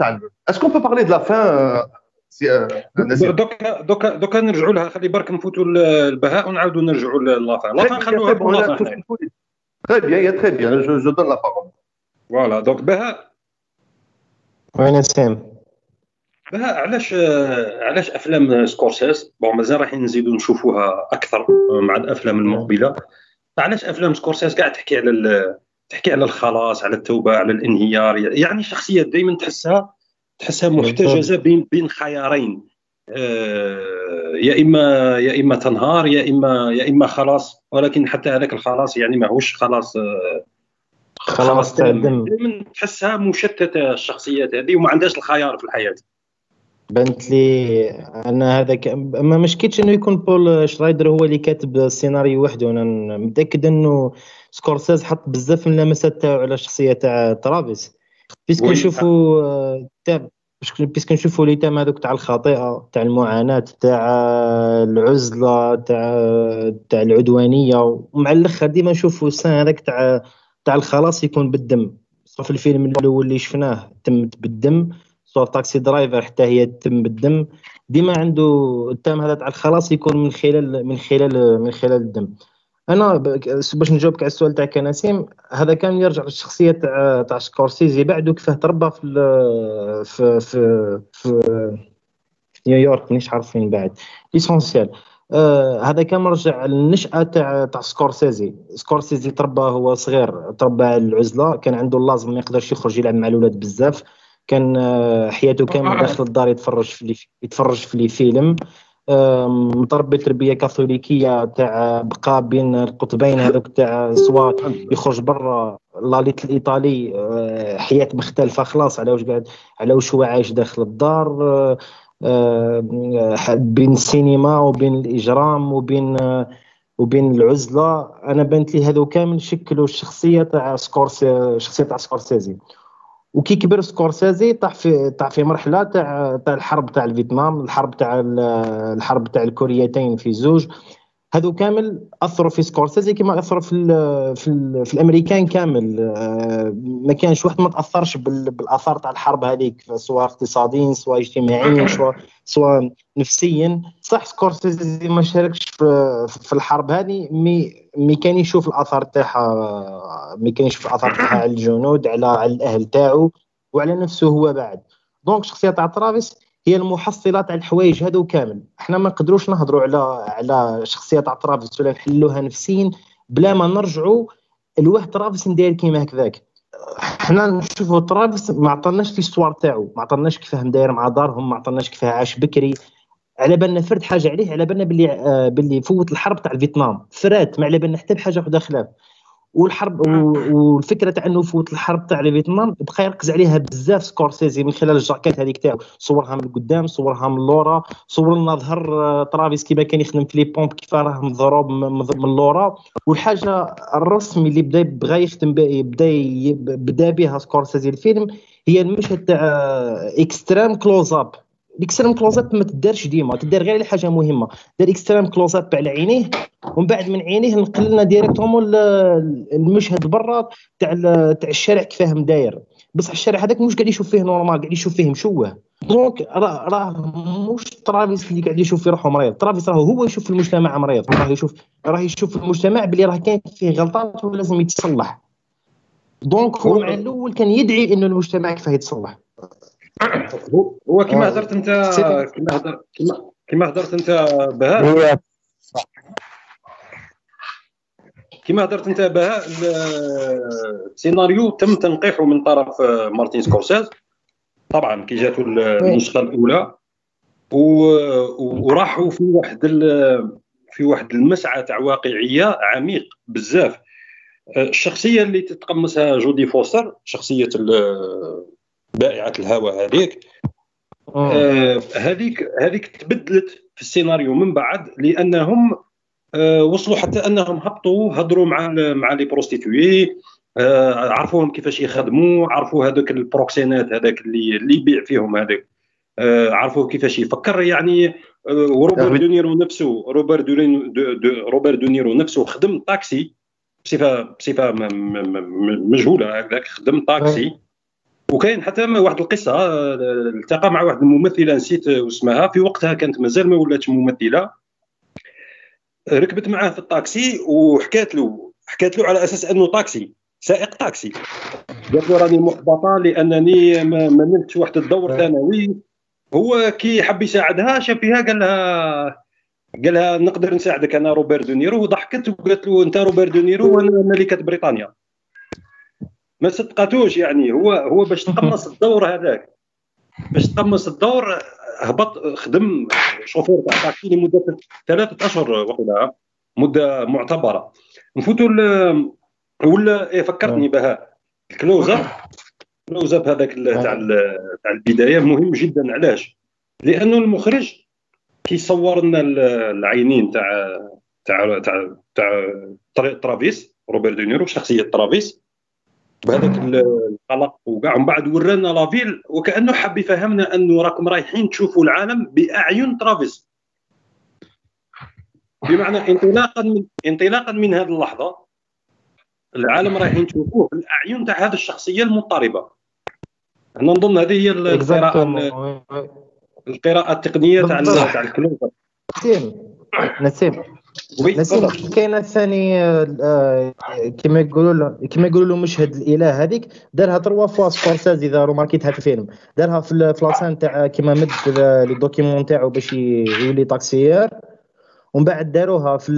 est-ce qu'on peut parler de la fin دوكا دوكا دوكا نرجعوا لها خلي برك نفوتوا البهاء ونعاودوا نرجعوا لافان la fin خلوها très bien يا très bien je je donne la parole voilà donc بهاء وين سام بهاء علاش علاش افلام سكورسيس bon مازال راح نزيدوا نشوفوها أكثر مع الافلام المقبله علاش أفلام سكورسيس قاعد تحكي على تحكي على الخلاص على التوبة على الانهيار؟ يعني الشخصيات دائما تحسها تحسها محتجزة بين بين خيارين. آه، يا اما يا إما تنهار يا اما يا إما خلاص. ولكن حتى هذاك الخلاص يعني ماهوش خلاص آه، خلاص تاع تحسها مشتتة الشخصيات هذه وما عندهاش الخيار في الحياة. بانت لي أنا هذاك ما مشكلتش إنه يكون بول شرايدر هو اللي كاتب السيناريو وحده. أنا متأكد إنه سكورسيز حط بزاف من اللمسات تاعو على الشخصية تاع ترافيس. puisque نشوفوا تاع puisque نشوفوا les thèmes هذوك تاع الخطيئه تاع المعاناة تاع العزلة تاع تاع العدوانية. ومع الأخر ديما نشوفوا ال sens هذاك تاع تاع الخلاص يكون بالدم. في الفيلم الأول اللي شفناه تمت بالدم. سواء تاكسي درايفر حتى هي تم بالدم ديما عنده ال thème هذا تاع الخلاص يكون من خلال من خلال من خلال الدم. أنا باش نجاوبك على السؤال تاعك نسيم هذا كان يرجع للشخصية تاع تاع سكورسيزي بعده كيفاه تربى في في في في, نيويورك مانيش عارف فين بعد. l'essentiel آه هذا كان مرجع للنشأة تاع تاع سكورسيزي. سكورسيزي تربى هو صغير تربى على العزلة كان عنده l'asthme ما يقدرش يخرج يلعب مع الأولاد بزاف. كان آه حياته كامل داخل الدار يتفرج في يتفرج في les films متربي تربيه كاثوليكيه تاع بقى بين القطبين هذوك تاع سواء يخرج برا la Little Italy أه، حياة مختلفة خلاص على واش قاعد على واش هو عايش داخل الدار بين السينما وبين الإجرام وبين وبين العزلة. أنا بانت لي هذو كامل شكلوا الشخصية تاع سكورسي الشخصيه تاع سكورسيزي. وكي كبر سكورسيزي طاح في طاح في مرحلة تاع تاع الحرب تاع الفيتنام الحرب تاع الحرب تاع الكوريتين في زوج. هذو كامل أثروا في سكورسيزي كما أثروا في ال في, ال في الأمريكان كامل. آه، ما كانش واحد ما تأثرش بالآثار تاع الحرب هذيك سواء اقتصاديا سواء اجتماعيا سواء سواء نفسيا. صح سكورسيزي ما شاركش في, في الحرب هذه مي mais كان يشوف الآثار تاعها مي كان يشوف الآثار تاعها على الجنود على على الأهل تاعو وعلى نفسه هو بعد. donc الشخصيه تاع ترافيس هي المحصله تاع الحوايج هذو كامل. إحنا ما نقدروش نهضروا على على شخصيه تاع ترافيس ولا نحلوها نفسيا بلا ما نرجعوا l'وا ترافيس ندير كيما هكذاك. إحنا نشوفوا ترافيس ما عطلناش l'histoire تاعو ما عطلناش كيفاه مداير مع دارهم ما عطلناش كيفاه عاش بكري. على بالنا فرد حاجة عليه على بالنا باللي آه باللي فوت الحرب تاع فيتنام. après ما على بالنا حتى بحاجة وحدة خلاف. والحرب والفكرة تاع إنه فوت الحرب تاع فيتنام بقى يركز عليها بزاف سكورسيزي من خلال الجاكيت هذيك تاعو. صورها من القدام صورها من اللورا صور لنا ظهر آه، ترافيس كيما كان يخدم في les pompes كيف راه مضروب من اللورا والحاجة الرسمي اللي بدا بغى يخدم بدا بدا بها سكورسيزي الفيلم هي المشهد تاع extreme close up ال extreme close up ما تدارش ديما تدار غير على حاجة مهمه دار extreme close up على عينيه ومن بعد من عينيه نقل لنا directement المشهد برا تاع تاع الشارع كيفاه مداير بصح الشارع هذاك مش قاعد يشوف فيه normal قاعد يشوف فيه مشوه donc راه راه مش ترافيس اللي قاعد يشوف في روحه مريض ترافيس راه هو يشوف في المجتمع مريض راه يشوف راه يشوف في المجتمع بلي راه كاين فيه غلطات ولازم يتصلح donc هو مع الأول كان يدعي انه المجتمع كيفاه يتصلح هو كما هضرت انت كما هضرت كما هضرت انت بهاء. كما هضرت انت بها السيناريو تم تنقيحه من طرف مارتين سكورسيزي. طبعا كي جاتو النسخة الأولى. وراحوا في واحد في واحد المسعى تاع واقعية عميق بزاف. الشخصية اللي تتقمصها جودي فوستر شخصية بائعة الهوى هذيك. آه، هذيك هذيك تبدلت في السيناريو من بعد لأنهم آه، وصلوا حتى أنهم هبطوا هضروا مع مع les prostituées. آه، عرفوهم كيفاش يخدموا عرفوا هذوك ال proxénètes هذاك اللي اللي يبيع فيهم هذاك. عرفوه كيفاش يفكر يعني وروبرت دونيرو نفسه روبرت دونيرو روبرت دونيرو نفسه خدم طاكسي بصفه بصفة مجهولة هكذاك خدم طاكسي. وكاين حتى واحد القصة التقى مع واحد الممثلة نسيت اسمها في وقتها كانت مازال ما ولاتش ممثلة. ركبت معاه في الطاكسي وحكات له حكات له على أساس أنه طاكسي سائق طاكسي. قالت له راني محبطة لأنني ما نلتش واحد الدور ثانوي. هو كي حب يساعدها شاف فيها قال لها قال لها نقدر نساعدك أنا روبرت دونيرو وضحكت وقالت له أنت روبرت دونيرو وأنا ملكة بريطانيا. ما صدقاتوش يعني. هو هو باش تقمص الدور هذاك. باش تقمص الدور هبط خدم شوفير تاع تاكسي لمدة ثلاثة أشهر وقيلا مدة معتبرة. نفوتوا ولا إيه فكرتني بها. ال close up close up هذاك تاع تاع البداية مهم جدا. علاش؟ لأنه المخرج كيصور لنا العينين تاع تاع تاع تاع ترافيس روبرت دونيرو شخصية ترافيس بهذاك القلق. وكاع من بعد ورانا la ville وكأنه حب يفهمنا أنه راكم رايحين تشوفوا العالم بأعين ترافيس. بمعنى انطلاقا من انطلاقا من هذه اللحظة العالم رايحين تشوفوه بالأعين تاع هذه الشخصية المضطربة. أنا نظن هذه هي القراءة القراءة التقنية تاع تاع ال close up. نسيم. نسيم. كاينة ثاني آه، كما يقولوا كما يقولوا له مشهد الإله هذيك دارها trois fois سكورسيزي إذا ماركيتها في الفيلم. دارها في la scène تاع كما مد les documents تاعو باش يولي taxieur ومن بعد داروها في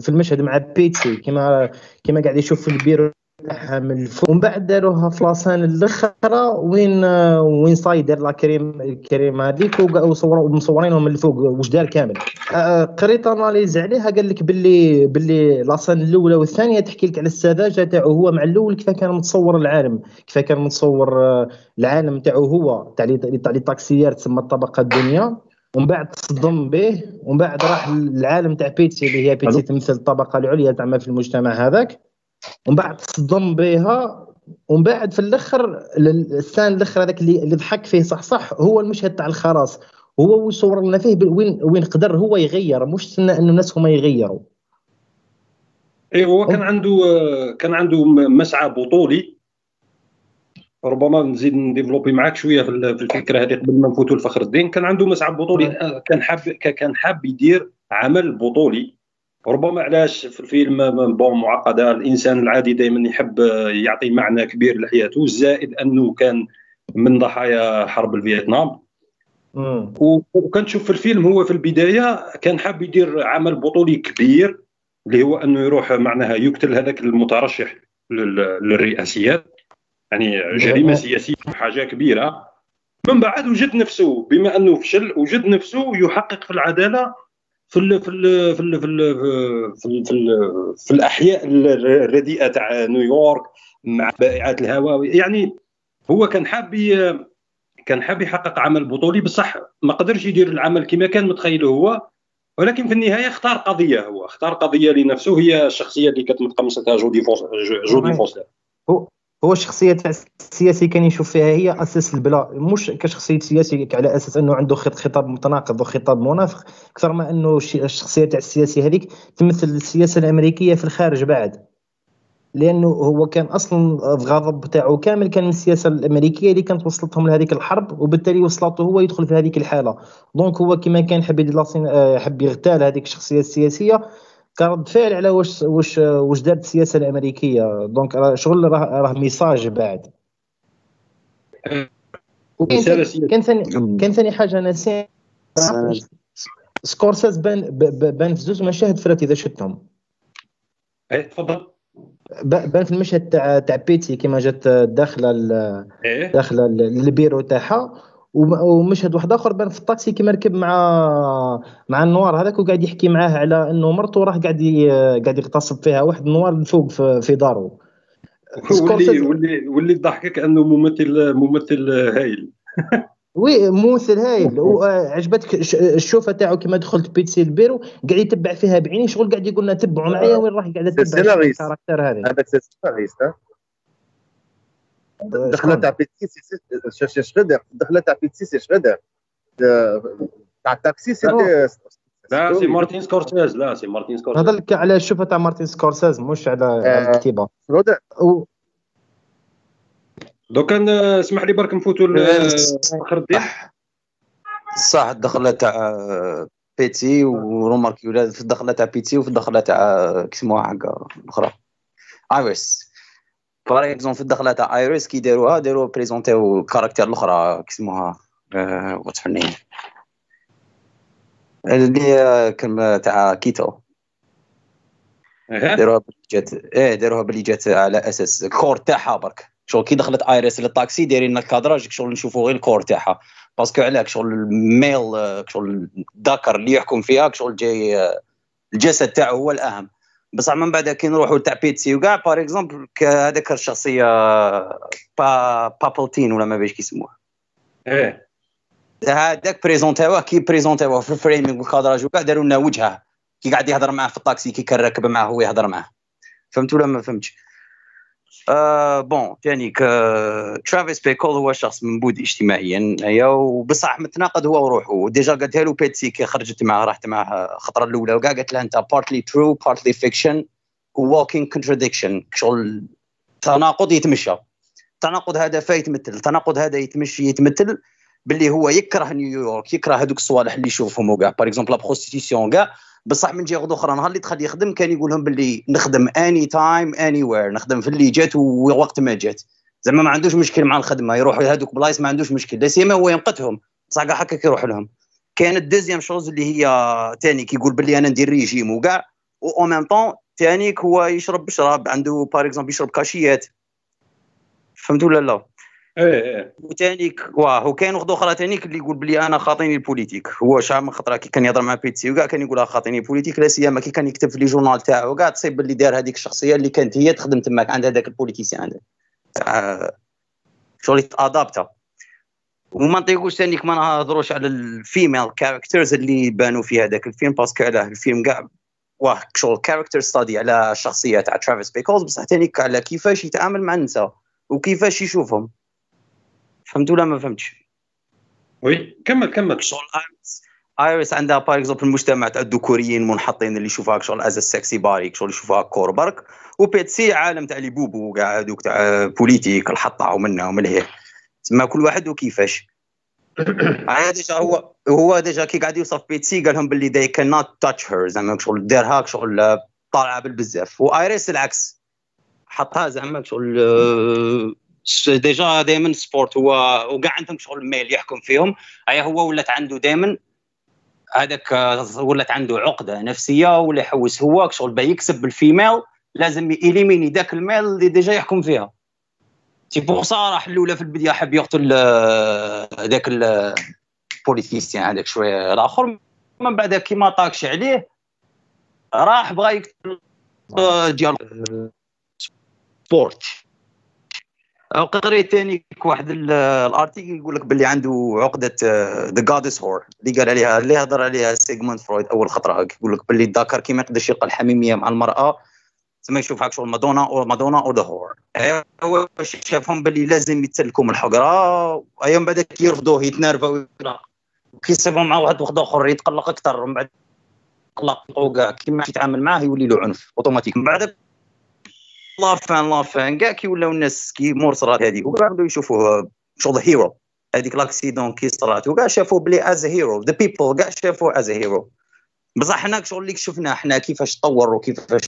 في المشهد مع بيتسي كما كما قاعد يشوف في البيرو تاعها من الفوق ومن بعد داروها في la scène الأخرى. وين وين صايدر le crime ال crime هذيك وصوروا مصورينهم من الفوق. واش دار كامل. قريت analyse عليها قال لك باللي باللي la scène الأولى والثانية تحكي لك على السذاجة تاعو هو مع الأول كيف كان متصور العالم. كيف كان متصور العالم تاعو هو. تاع تاع لي طاكسيير تسمى الطبقة الدنيا. ومن بعد تصدم به. ومن بعد راح للعالم تاع بيتسي اللي هي بيتسي تمثل الطبقة العليا تاع في المجتمع هذاك. ومن بعد تصدم بها ومن بعد في الأخر الثاني الأخر هذاك اللي اللي ضحك فيه صح صح هو المشهد تاع الخلاص هو وصور لنا فيه وين وين قدر هو يغير. مش سنة إنه الناس هما يغيروا. اي هو كان عنده كان عنده مسعى بطولي. ربما نزيد نديفلوبي معاك شوية في الفكرة هذه قبل ما نفوتوا لفخر الدين. كان عنده مسعى بطولي. كان حاب كان حاب يدير عمل بطولي. ربما علاش في الفيلم bon معقدة؟ الإنسان العادي دائما يحب يعطي معنى كبير لحياته زائد أنه كان من ضحايا حرب الفيتنام. وكان تشوف في الفيلم هو في البداية كان حاب يدير عمل بطولي كبير اللي هو أنه يروح معناها يقتل هذاك المترشح للرئاسيات. يعني جريمة سياسية حاجة كبيرة. من بعد وجد نفسه بما أنه فشل وجد نفسه يحقق في العدالة في ال في ال في ال في ال في, ال في, ال في الأحياء الرديئة تاع نيويورك مع بائعات الهواء يعني هو كان حاب كان حاب يحقق عمل بطولي بصح ما قدرش يدير العمل كما كان متخيله هو ولكن في النهاية اختار قضية هو اختار قضية لنفسه هي الشخصية اللي كانت متقمصتها جودي فوستر جودي فوستر هو هو الشخصيه تاع السياسي كان يشوف فيها هي أساس البلا. مش كشخصية سياسي على أساس أنه عنده خطاب متناقض وخطاب منافق. أكثر ما أنه الشخصية تاع السياسي هذيك تمثل السياسة الأمريكية في الخارج بعد. لأنه هو كان أصلا الغضب تاعو كامل كان من السياسة الأمريكية اللي كانت وصلتهم لهذيك الحرب وبالتالي وصلته هو يدخل في هذيك الحالة. donc هو كما كان حب حب يغتال هذيك الشخصية السياسية. كرد فعل على واش واش واش دارت السياسة الأمريكية. donc شغل راه راه message بعد. كان ثاني كان ثاني حاجة أنا سكورسيز بان بان في زوج مشاهد فرات إذا شفتهم. إيه تفضل. بان في المشهد تاع تاع بيتسي كيما جات داخله ال- إيه. داخله ال- للبيرو تاعها. ومشهد واحد آخر بان في الطاكسي كيما ركب مع مع ال noir هذاك وقاعد يحكي معاه على إنه مرته راه قاعد قاعد يغتصب فيها واحد ال noir الفوق في, في داره واللي. واللي واللي ضحكك أنه ممثل ممثل هايل oui ممثل هايل وعجبتك الشوفة تاعو كيما دخلت بيتسي البيرو قاعد يتبع فيها بعيني شغل قاعد يقول لنا تبعوا معايا وين راح قاعد السيناريست. ال caractère هذه هذاك c'est scénariste؟ الدخله تاع بيتسي سي سي- سي شغدر الدخله تاع بيتسي سي شغدر تاع التاكسي سي لا. سي مارتين سكورسيز. لا سي مارتين سكورسيز. هذا لك على الشوفه تاع مارتن سكورسيز مش على آه. الكتيبة. دوكا اسمح لي برك نفوتوا ل- فخر الدين صح. الدخله تاع بيتي وروماركي ولا في الدخله تاع بيتي وفي الدخله تاع كيسموها حق الاخرى ايريس par exemple في الدخلة تاع ايريس كي داروها داروا présenté و ال caractère الأخرى كيسموها her name اللي كلمة تاع كيتو. داروها باللي جات إيه داروها باللي جات على أساس ال corps تاعها برك. شغل كي دخلت ايريس للطاكسي دايرين لنا ال cadrage شغل نشوفوا غير ال corps تاعها. parce que عليك شغل ال male شغل الذكر اللي يحكم فيها شغل جاي آه، الجسد تاعو هو الأهم. بصح من بعد كي نروحوا تاع بيتسي وكاع par exemple هذاك الشخصية با بالانتين ولا ما بيش كيسموها إيه. هذاك présenté وه كي présenté وه في ال framing وال cadrage وكاع داروا لنا وجهة. كي قاعد يهضر معاه في الطاكسي كي كان راكب معاه هو يهضر معاه. فهمت ولا ما فهمتش؟ bon ثاني ترافيس بيكل هو شخص منبوذ اجتماعيا ايا وبصح متناقض هو وروحه. déjà قالتها له بيتسي كي خرجت معاه راحت معاه الخطرة الأولى وكاع قالت له أنت partly true partly fiction walking contradiction شغل تناقض يتمشى. التناقض هذا فا يتمثل التناقض هذا يتمشي يتمثل. باللي هو يكره نيويورك يكره هذوك الصوالح اللي يشوفهم وكاع. par exemple la prostitution كاع بصح من جهة أخرى نهار اللي دخل يخدم كان يقول لهم باللي نخدم anytime anywhere نخدم في اللي جات ووقت ما جات. زعما ما عندوش مشكل مع الخدمة. يروحوا لهذوك بلايص ما عندوش مشكل. لا سيما هو ينقذهم بصح كاع هكاك يروح لهم. كانت deuxième chose اللي هي تاني كيقول باللي أنا ندير ريجيم وكاع. و même temps تانيك هو يشرب بشراب عنده par exemple يشرب كاشيات. فهمت ولا لا؟ إيه إيه. وتانيك واه وكاين واحد أخرى تانيك اللي يقول بلي أنا خاطيني ال politique. هو شحال من خطره كي كان يهضر مع بيتسي وكاع كان يقول خاطيني ال politique لا سيما كي كان يكتب في le journal تاعو كاع تصيب باللي دار هذيك الشخصية اللي كانت هي تخدم تماك عند هذاك ال politicien عنده تاع شغل يت adapta وما نطيقوش تانيك ما نهضروش على ال female characters اللي بانوا في هذاك الفيلم parce que علاه الفيلم كاع واه شغل character study على الشخصيه تاع ترافيس بيكل بصح تانيك على كيفاش يتعامل مع النساء وكيفاش يشوفهم. فهمت ولا ما فهمتش. oui كمل كمل. شغل آيريس. آيريس عندها par exemple المجتمع تاع الذكوريين منحطين اللي يشوفوها شغل as sexy body شغل يشوفوها corps برك. وبيتسي عالم تاع les bobos كاع هذوك تاع politique الحطة ومنها ومن هي. تسمى كل واحد وكيفاش. هذا déjà هو هو déjà كي قاعد يوصف بيتسي قال لهم باللي they cannot touch her زعما شغل دارها شغل طالعة بالبزاف. وآيريس العكس. حطها زعما شغل آه، déjà دائما سبورت هو وكاع عندهم شغل male يحكم فيهم. اي هو ولات عنده دائما هذاك آه، ولات عنده عقدة نفسية ولا يحوس هو شغل باه يكسب بال female لازم ي éliminer ذاك ال male اللي déjà يحكم فيها. c'est pour ça راح الأولى في البداية حب يقتل آه، ذاك ال politicien هذاك شوية. الآخر من بعد كي ما طاقش عليه راح بغى يقتل آه، ديال آه، سبورت. قريت ثاني واحد ال- ال article يقول لك باللي عنده عقدة the goddess whore اللي قال عليها اللي هضر عليها سيغموند فرويد أول خطرة. يقول لك باللي الذكر كي ما يقدرش يلقى الحميميه مع المرأة. يشوف هاك شغل مادونا أو مادونا أو the whore هو شافهم باللي لازم يتسلكوا من الحقره أيام من بعد كي يرفضوه يتنرفوا كي مع واحد واحد آخر يتقلق أكثر من بعد يتقلق. وكاع كي ما يتعامل معاه يولي له عنف أوتوماتيك. من بعد la fin la fin كاع كي ولاو الناس كي مور صرات هذه وكاع بداو يشوفوه شغل hero. هذيك l'accident كي صرات وكاع شافوه بلي as hero the people كاع شافوه as hero بصح حنا شغل اللي شفنا حنا كيفاش تطور وكيفاش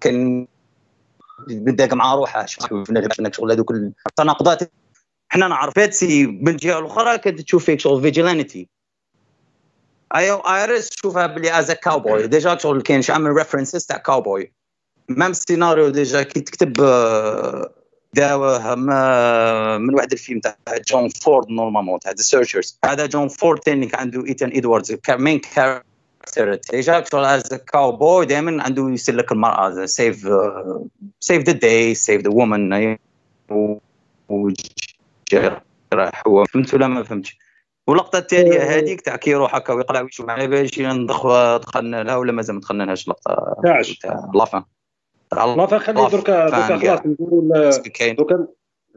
كان بدا مع روحه. شفنا شغل هذوك التناقضات. حنا نعرف بيتسي من الجهه الأخرى كانت تشوف فيك شغل vigilante ايو أيريس تشوفها بلي as cowboy déjà شغل كاين عامل references تاع cowboy même scénario déjà كي تكتب آه، داوه من واحد الفيلم تاع جون فورد normalement تاع The Searchers هذا جون فورد ثاني عنده ايتان ادواردز main character déjà شغل as cowboy دائما عنده يسلك المرأة save save the day save the woman راح هو فهمت ولا ما فهمتش؟ واللقطة التالية آه. هذيك تاع كي يروح هكا ويقلع ويشوف على باليش ندخ دخلنا لها ولا مازال ما دخلناش اللقطة؟ تاع la fin la fin خلي دركا دركا خلاص نديروا دركا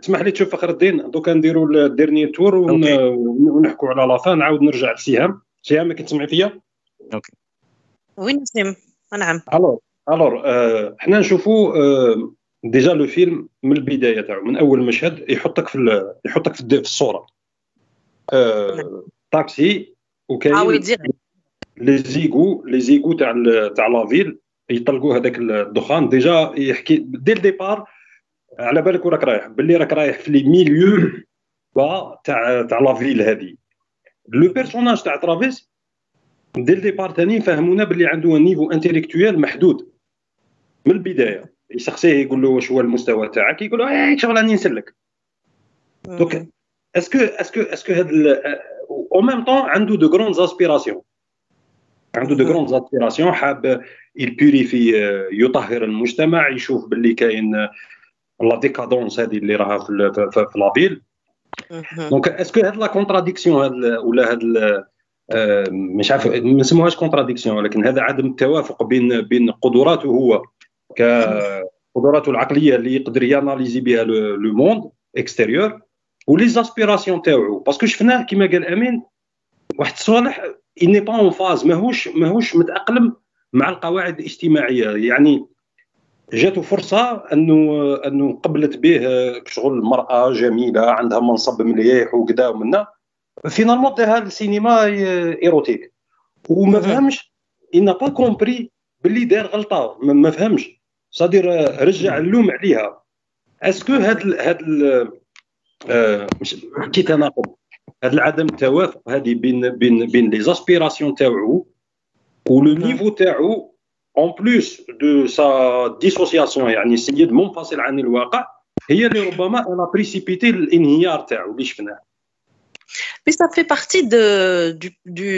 اسمح لي تشوف فخر الدين. دوكا نديروا ال dernier tour ونحكوا على la fin نعاود نرجع لسهام سهام كنت تسمعي فيا؟ OK. وين نسيم؟ نعم. الور الور آه، حنا نشوفوا آه، déjà le film من البداية تاعو من أول مشهد يحطك في يحطك في الصورة. آه طاكسي وكاين les égouts les égouts تاع تاع la ville يطلقوا هذاك الدخان. déjà يحكي dès le départ على بالك وراك رايح. باللي راك رايح في les milieux bas تاع تاع la ville هذه. le personnage تاع ترافيس dès le départ ثاني فهمونا باللي عنده niveau intellectuel محدود. من البداية. يسقسيه يقول له واش هو المستوى تاعك؟ يقول له إيه شغل راني نسلك. donc est-ce que est-ce que est-ce que هاد au même temps عنده de grandes aspirations عنده de grandes aspirations حاب ي purifier يطهر المجتمع يشوف باللي كاين la décadence هذه اللي راها في في la ville donc est-ce que هاد la contradiction هاد ولا هاد مش عارف ما نسموهاش contradiction ولكن هذا عدم التوافق بين بين قدراته هو كقدراته العقلية اللي يقدر ي analyser بها le monde extérieur و les aspirations تاعو. parce que شفناه كما قال أمين واحد الصوالح il n'est pas en phase ماهوش ماهوش متأقلم مع القواعد الاجتماعية. يعني جاته فرصة انه أنه قبلت به شغل المراه جميلة عندها منصب مليح وكذا ومنا. finalement دارها السينما érotique. وما فهمش il n'a pas compris باللي دار غلطة. ما فهمش. c'est-à-dire رجع اللوم عليها. est-ce que هاد هاد آه، كي تناقض. هذا عدم التوافق هذه بين بين بين les aspirations تاعو و le niveau تاعو en plus de sa dissociation يعني السيد منفصل عن الواقع هي اللي ربما أنا précipité الانهيار تاعو اللي شفناه Mais ça fait partie de, du, du,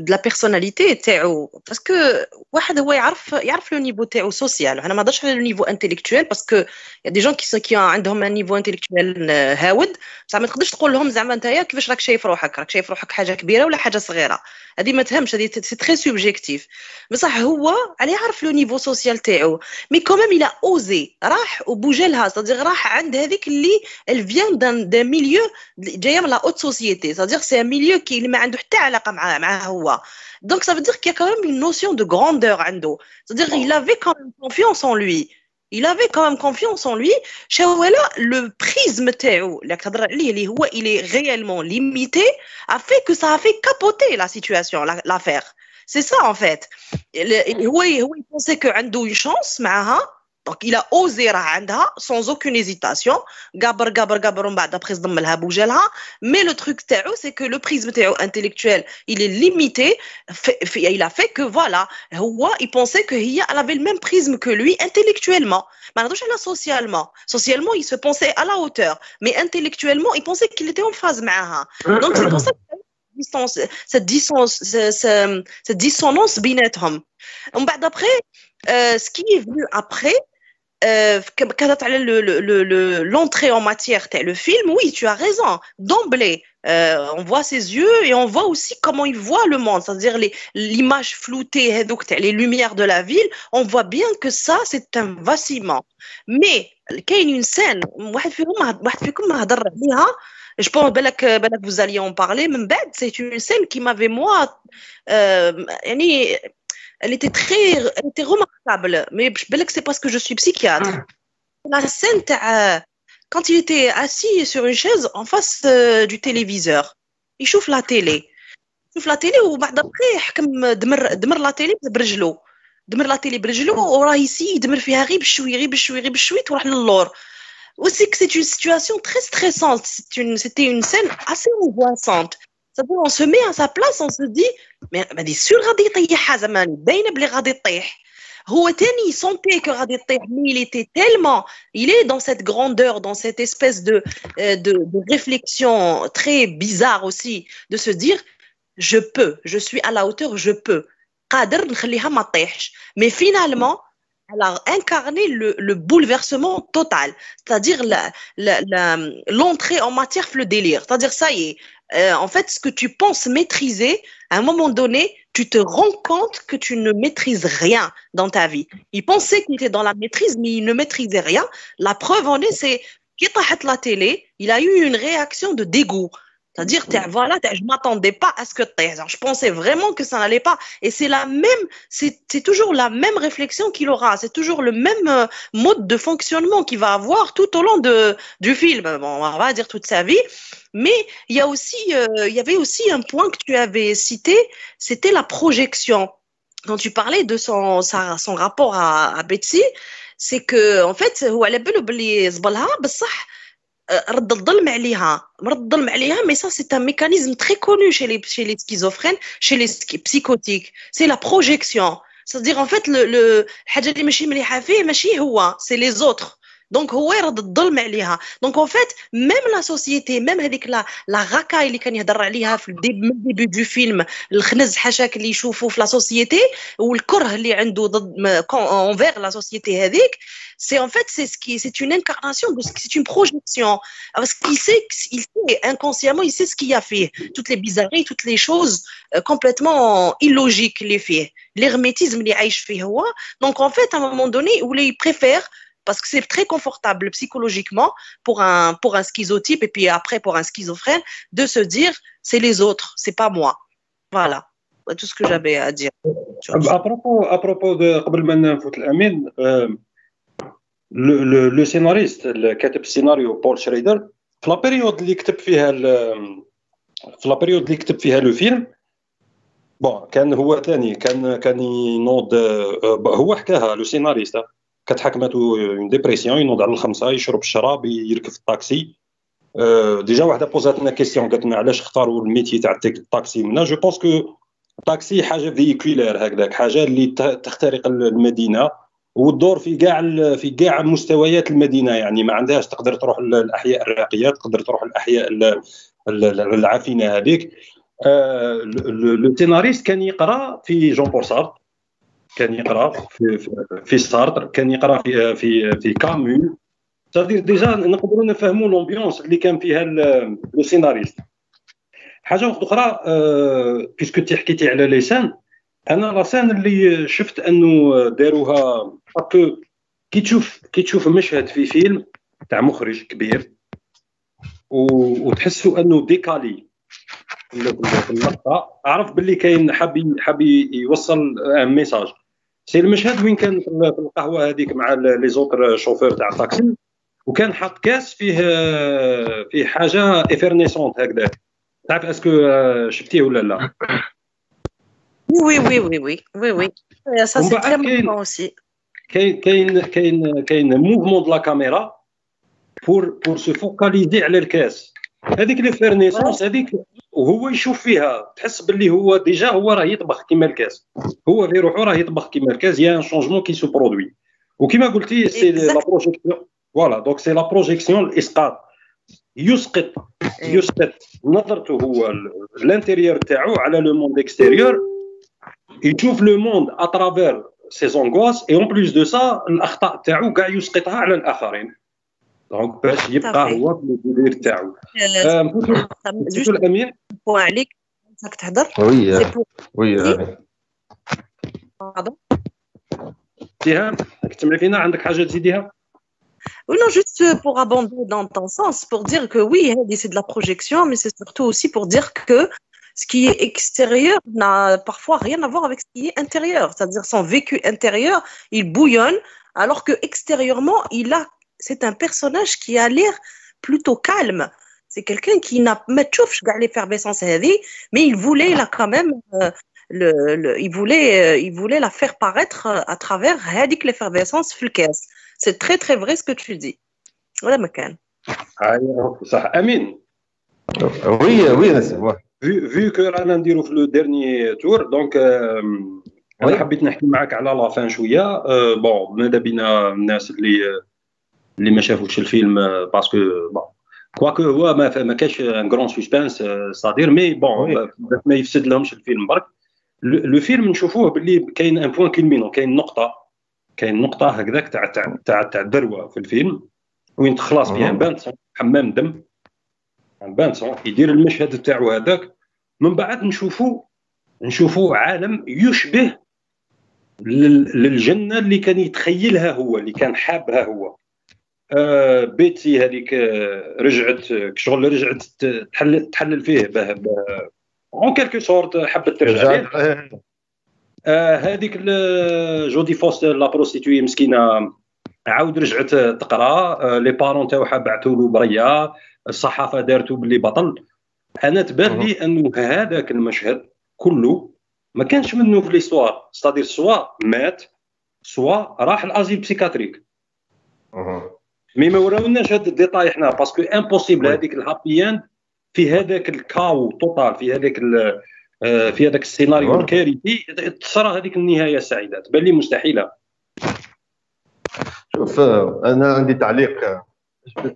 de la personnalité تاعو parce que واحد هو يعرف يعرف le niveau تاعو social أنا ما هضرش على le niveau intellectuel parce que y a des gens qui qui عندهم un niveau intellectuel هاود. بصح ما تقدرش تقول لهم زعما نتايا كيفاش راك شايف روحك؟ راك شايف روحك حاجة كبيرة ولا حاجة صغيرة؟ هذه ما تهمش هذه c'est très subjectif بصح هو على يعرف le niveau social تاعو mais quand même il a osé راح وبوجا لها. c'est-à-dire راح عند هذيك اللي elle vient d'un d'un milieu جاية من la haute société société. C'est-à-dire que c'est un milieu qui n'a pas Donc ça veut dire qu'il y a quand même une notion de grandeur عنده. C'est-à-dire qu'il avait quand même confiance en lui. Il avait quand même confiance en lui. Chez le prisme Théo, il est réellement limité, a fait que ça a fait capoter la situation, l'affaire. C'est ça en fait. Il pensait qu'il a une chance, mais hein, donc, il a osé Rahandha sans aucune hésitation. Gabar, gabar, gabar, d'après Mais le truc, c'est que le prisme intellectuel, il est limité. Il a fait que, voilà, il pensait qu'elle avait le même prisme que lui intellectuellement. Socialement, socialement, il se pensait à la hauteur. Mais intellectuellement, il pensait qu'il était en phase hein. Donc, c'est pour ça que cette, distance, cette, cette dissonance. Hein. D'après, euh, ce qui est venu après, euh, l'entrée en matière, le film, oui, tu as raison. D'emblée, euh, on voit ses yeux et on voit aussi comment il voit le monde, c'est-à-dire l'image floutée, les lumières de la ville. On voit bien que ça, c'est un vacillement. Mais, a une scène, je pense que vous alliez en parler, c'est une scène qui m'avait, moi, euh, elle était très elle était remarquable mais je c'est parce que je suis psychiatre la scène quand il était assis sur une chaise en face euh, du téléviseur il chauffe la télé il chauffe la télé وبعد après حكم دمر دمر لا تيلي برجلو دمر لا تيلي برجلو وراه يسي يدمر فيها غير بشوي غير بشوي غير بشوي تروح للور aussi que c'est une situation très stressante c'était une, une scène assez angoissante c'est-à-dire on se met à sa place on se dit mais ماني سور غادي يطيحها زعما باينه بلي غادي تطيح هو تاني il sentait que غادي تطيح mais il était tellement il est dans cette grandeur dans cette espèce de euh, de, de réflexion très bizarre aussi de se dire je peux je suis à la hauteur je peux قادر نخليها ما تطيحش mais finalement elle a incarné le, le bouleversement total, c'est-à-dire l'entrée la, la, en matière le délire. C'est-à-dire, ça y est, euh, en fait, ce que tu penses maîtriser, à un moment donné, tu te rends compte que tu ne maîtrises rien dans ta vie. Il pensait qu'il était dans la maîtrise, mais il ne maîtrisait rien. La preuve en est, c'est qu'il la télé, il a eu une réaction de dégoût. C'est-à-dire, voilà, je m'attendais pas à ce que je pensais vraiment que ça n'allait pas. Et c'est la même, c'est toujours la même réflexion qu'il aura. C'est toujours le même euh, mode de fonctionnement qu'il va avoir tout au long de, du film. Bon, on va dire toute sa vie. Mais il y a aussi, euh, il y avait aussi un point que tu avais cité, c'était la projection. Quand tu parlais de son, sa, son rapport à, à Betsy, c'est que, en fait, رد اللوم عليها رد اللوم عليها mais ça c'est un mécanisme très connu chez les chez les schizophrènes chez les psychotiques c'est la projection c'est-à-dire en fait le le الحاجة اللي ماشي مليحه فيه ماشي هو c'est les autres دونك هو يرد الظلم عليها دونك اون فيت ميم لا سوسيتي ميم هذيك لا لا غاكاي اللي كان يهضر عليها في الديبي دو فيلم الخنز حاشاك اللي يشوفوا في لا سوسيتي والكره اللي عنده ضد اونفير لا سوسيتي هذيك c'est en fait c'est ce qui c'est une incarnation c'est une projection parce qu'il sait il sait inconsciemment il sait ce qu'il a fait toutes les bizarreries toutes les choses euh, complètement illogiques les faits l'hermétisme اللي عايش فيه هو donc en fait à un moment donné où il préfère parce que c'est très confortable psychologiquement pour un, pour un schizotype et puis après pour un schizophrène de se dire c'est les autres, c'est pas moi. Voilà, tout ce que j'avais à dire. À propos, à propos de le, le, le scénariste كاتب السيناريو بول شريدر في لا بيريود اللي كتب فيها في لا بيريود اللي كتب فيها لو فيلم بون كان هو ثاني كان كان ينوض هو حكاها لو سيناريست كتحكماتو une dépression ينوض على الخمسة يشرب الشراب يركب في الطاكسي déjà وحدة بوزاتنا question قالت لنا علاش اختاروا ال métier تاع الطاكسي منا. je pense que الطاكسي حاجة véhiculaire هكذاك حاجة اللي تخترق المدينة والدور في كاع في كاع مستويات المدينة. يعني ما عندهاش تقدر تروح الأحياء الراقيه تقدر تروح الأحياء العافنه هذيك. le scénariste كان يقرأ في جون بول سارتر كان يقرأ في في سارتر كان يقرأ في في في كامو c'est-à-dire déjà نقدروا نفهموا l'ambiance اللي كان فيها le scénariste حاجة أخرى parce que انت حكيتي على la scène أنا la scène اللي شفت أنه داروها كي تشوف كي تشوف مشهد في فيلم تاع مخرج كبير وتحسوا أنه décalé في اللقطة. أعرف باللي كاين حاب حاب يوصل message c'est المشهد وين كان في القهوة هذيك مع les autres chauffeurs تاع الطاكسي؟ وكان حاط كاس فيه فيه حاجة إفيرنيسونت هكذا. تعرف est-ce que شفتيه ولا لا؟ oui oui oui oui oui oui ça c'est très كاين كاين كاين كاين mouvement de la caméra pour pour se focaliser على الكاس. هذيك l'effervescence هذيك وهو يشوف فيها. تحس باللي هو déjà هو راه يطبخ كيما الكاس. هو في روحو راه يطبخ كيما الكاس. y a un changement qui se produit وكيما قلتي c'est la projection voilà donc c'est la projection الاسقاط يسقط. يسقط. نظرته هو ال intérieur تاعو على le monde extérieur يشوف le monde à travers ses angoisses et en plus de ça الأخطاء تاعو كاع يسقطها على الآخرين. دونك باش يبقى هو في الدير تاعو نفوتو الامير بوان عليك راك تهضر وي وي تيهان تسمعي فينا عندك حاجه تزيديها Oui, non, juste pour abonder dans ton sens, pour dire que oui, c'est de la projection, mais c'est surtout aussi pour dire que ce qui est extérieur n'a parfois rien à voir avec ce qui est intérieur. C'est-à-dire son vécu intérieur, il bouillonne, alors que extérieurement, il a c'est un personnage qui a l'air plutôt calme. C'est quelqu'un qui n'a pas l'effervescence mais il voulait là quand même euh, le, il voulait euh, il voulait la faire paraître euh, à travers l'effervescence C'est très très vrai ce que tu dis. Voilà Amin. Oui, oui, في كو رانا نديرو في لو ديرني تور دونك انا حبيت نحكي معاك على لا فان شويه بون ماذا بينا الناس اللي اللي ما شافوش الفيلم parce que bon quoique هو ما ما كاش un grand suspense c'est-à-dire mais bon ما يفسد لهمش الفيلم برك. le film نشوفوه باللي كاين un point culminant كاين نقطة كاين نقطة هكذاك تاع تاع تاع تاع الذروة في الفيلم. وين تخلص فيها؟ بان حمام دم. بان يدير المشهد تاعو هذاك. من بعد نشوفوا نشوفوا عالم يشبه للجنة اللي كان يتخيلها هو اللي كان حابها هو. آه Betsy هذيك آه، رجعت شغل رجعت تحلل تحلل فيه به en quelque sorte حبت ترجع آه هذيك جودي فوستر la prostituée مسكينة عاود رجعت تقرا. آه les parents تاعها بعثوا له بريه الصحافة دارتو باللي بطل. أنا تبان لي أنه هذاك المشهد كله ما كانش منه في l'histoire c'est-à-dire soit مات soit راح l'asile psychiatrique mais ما وراوناش هاد ال détail حنا parce que impossible هذيك ال happy end في هذاك ال chaos total في هذاك آه، في هذاك السيناريو الكارثي تصرى هذيك النهاية السعيده تبان لي مستحيلة. شوف أنا عندي تعليق.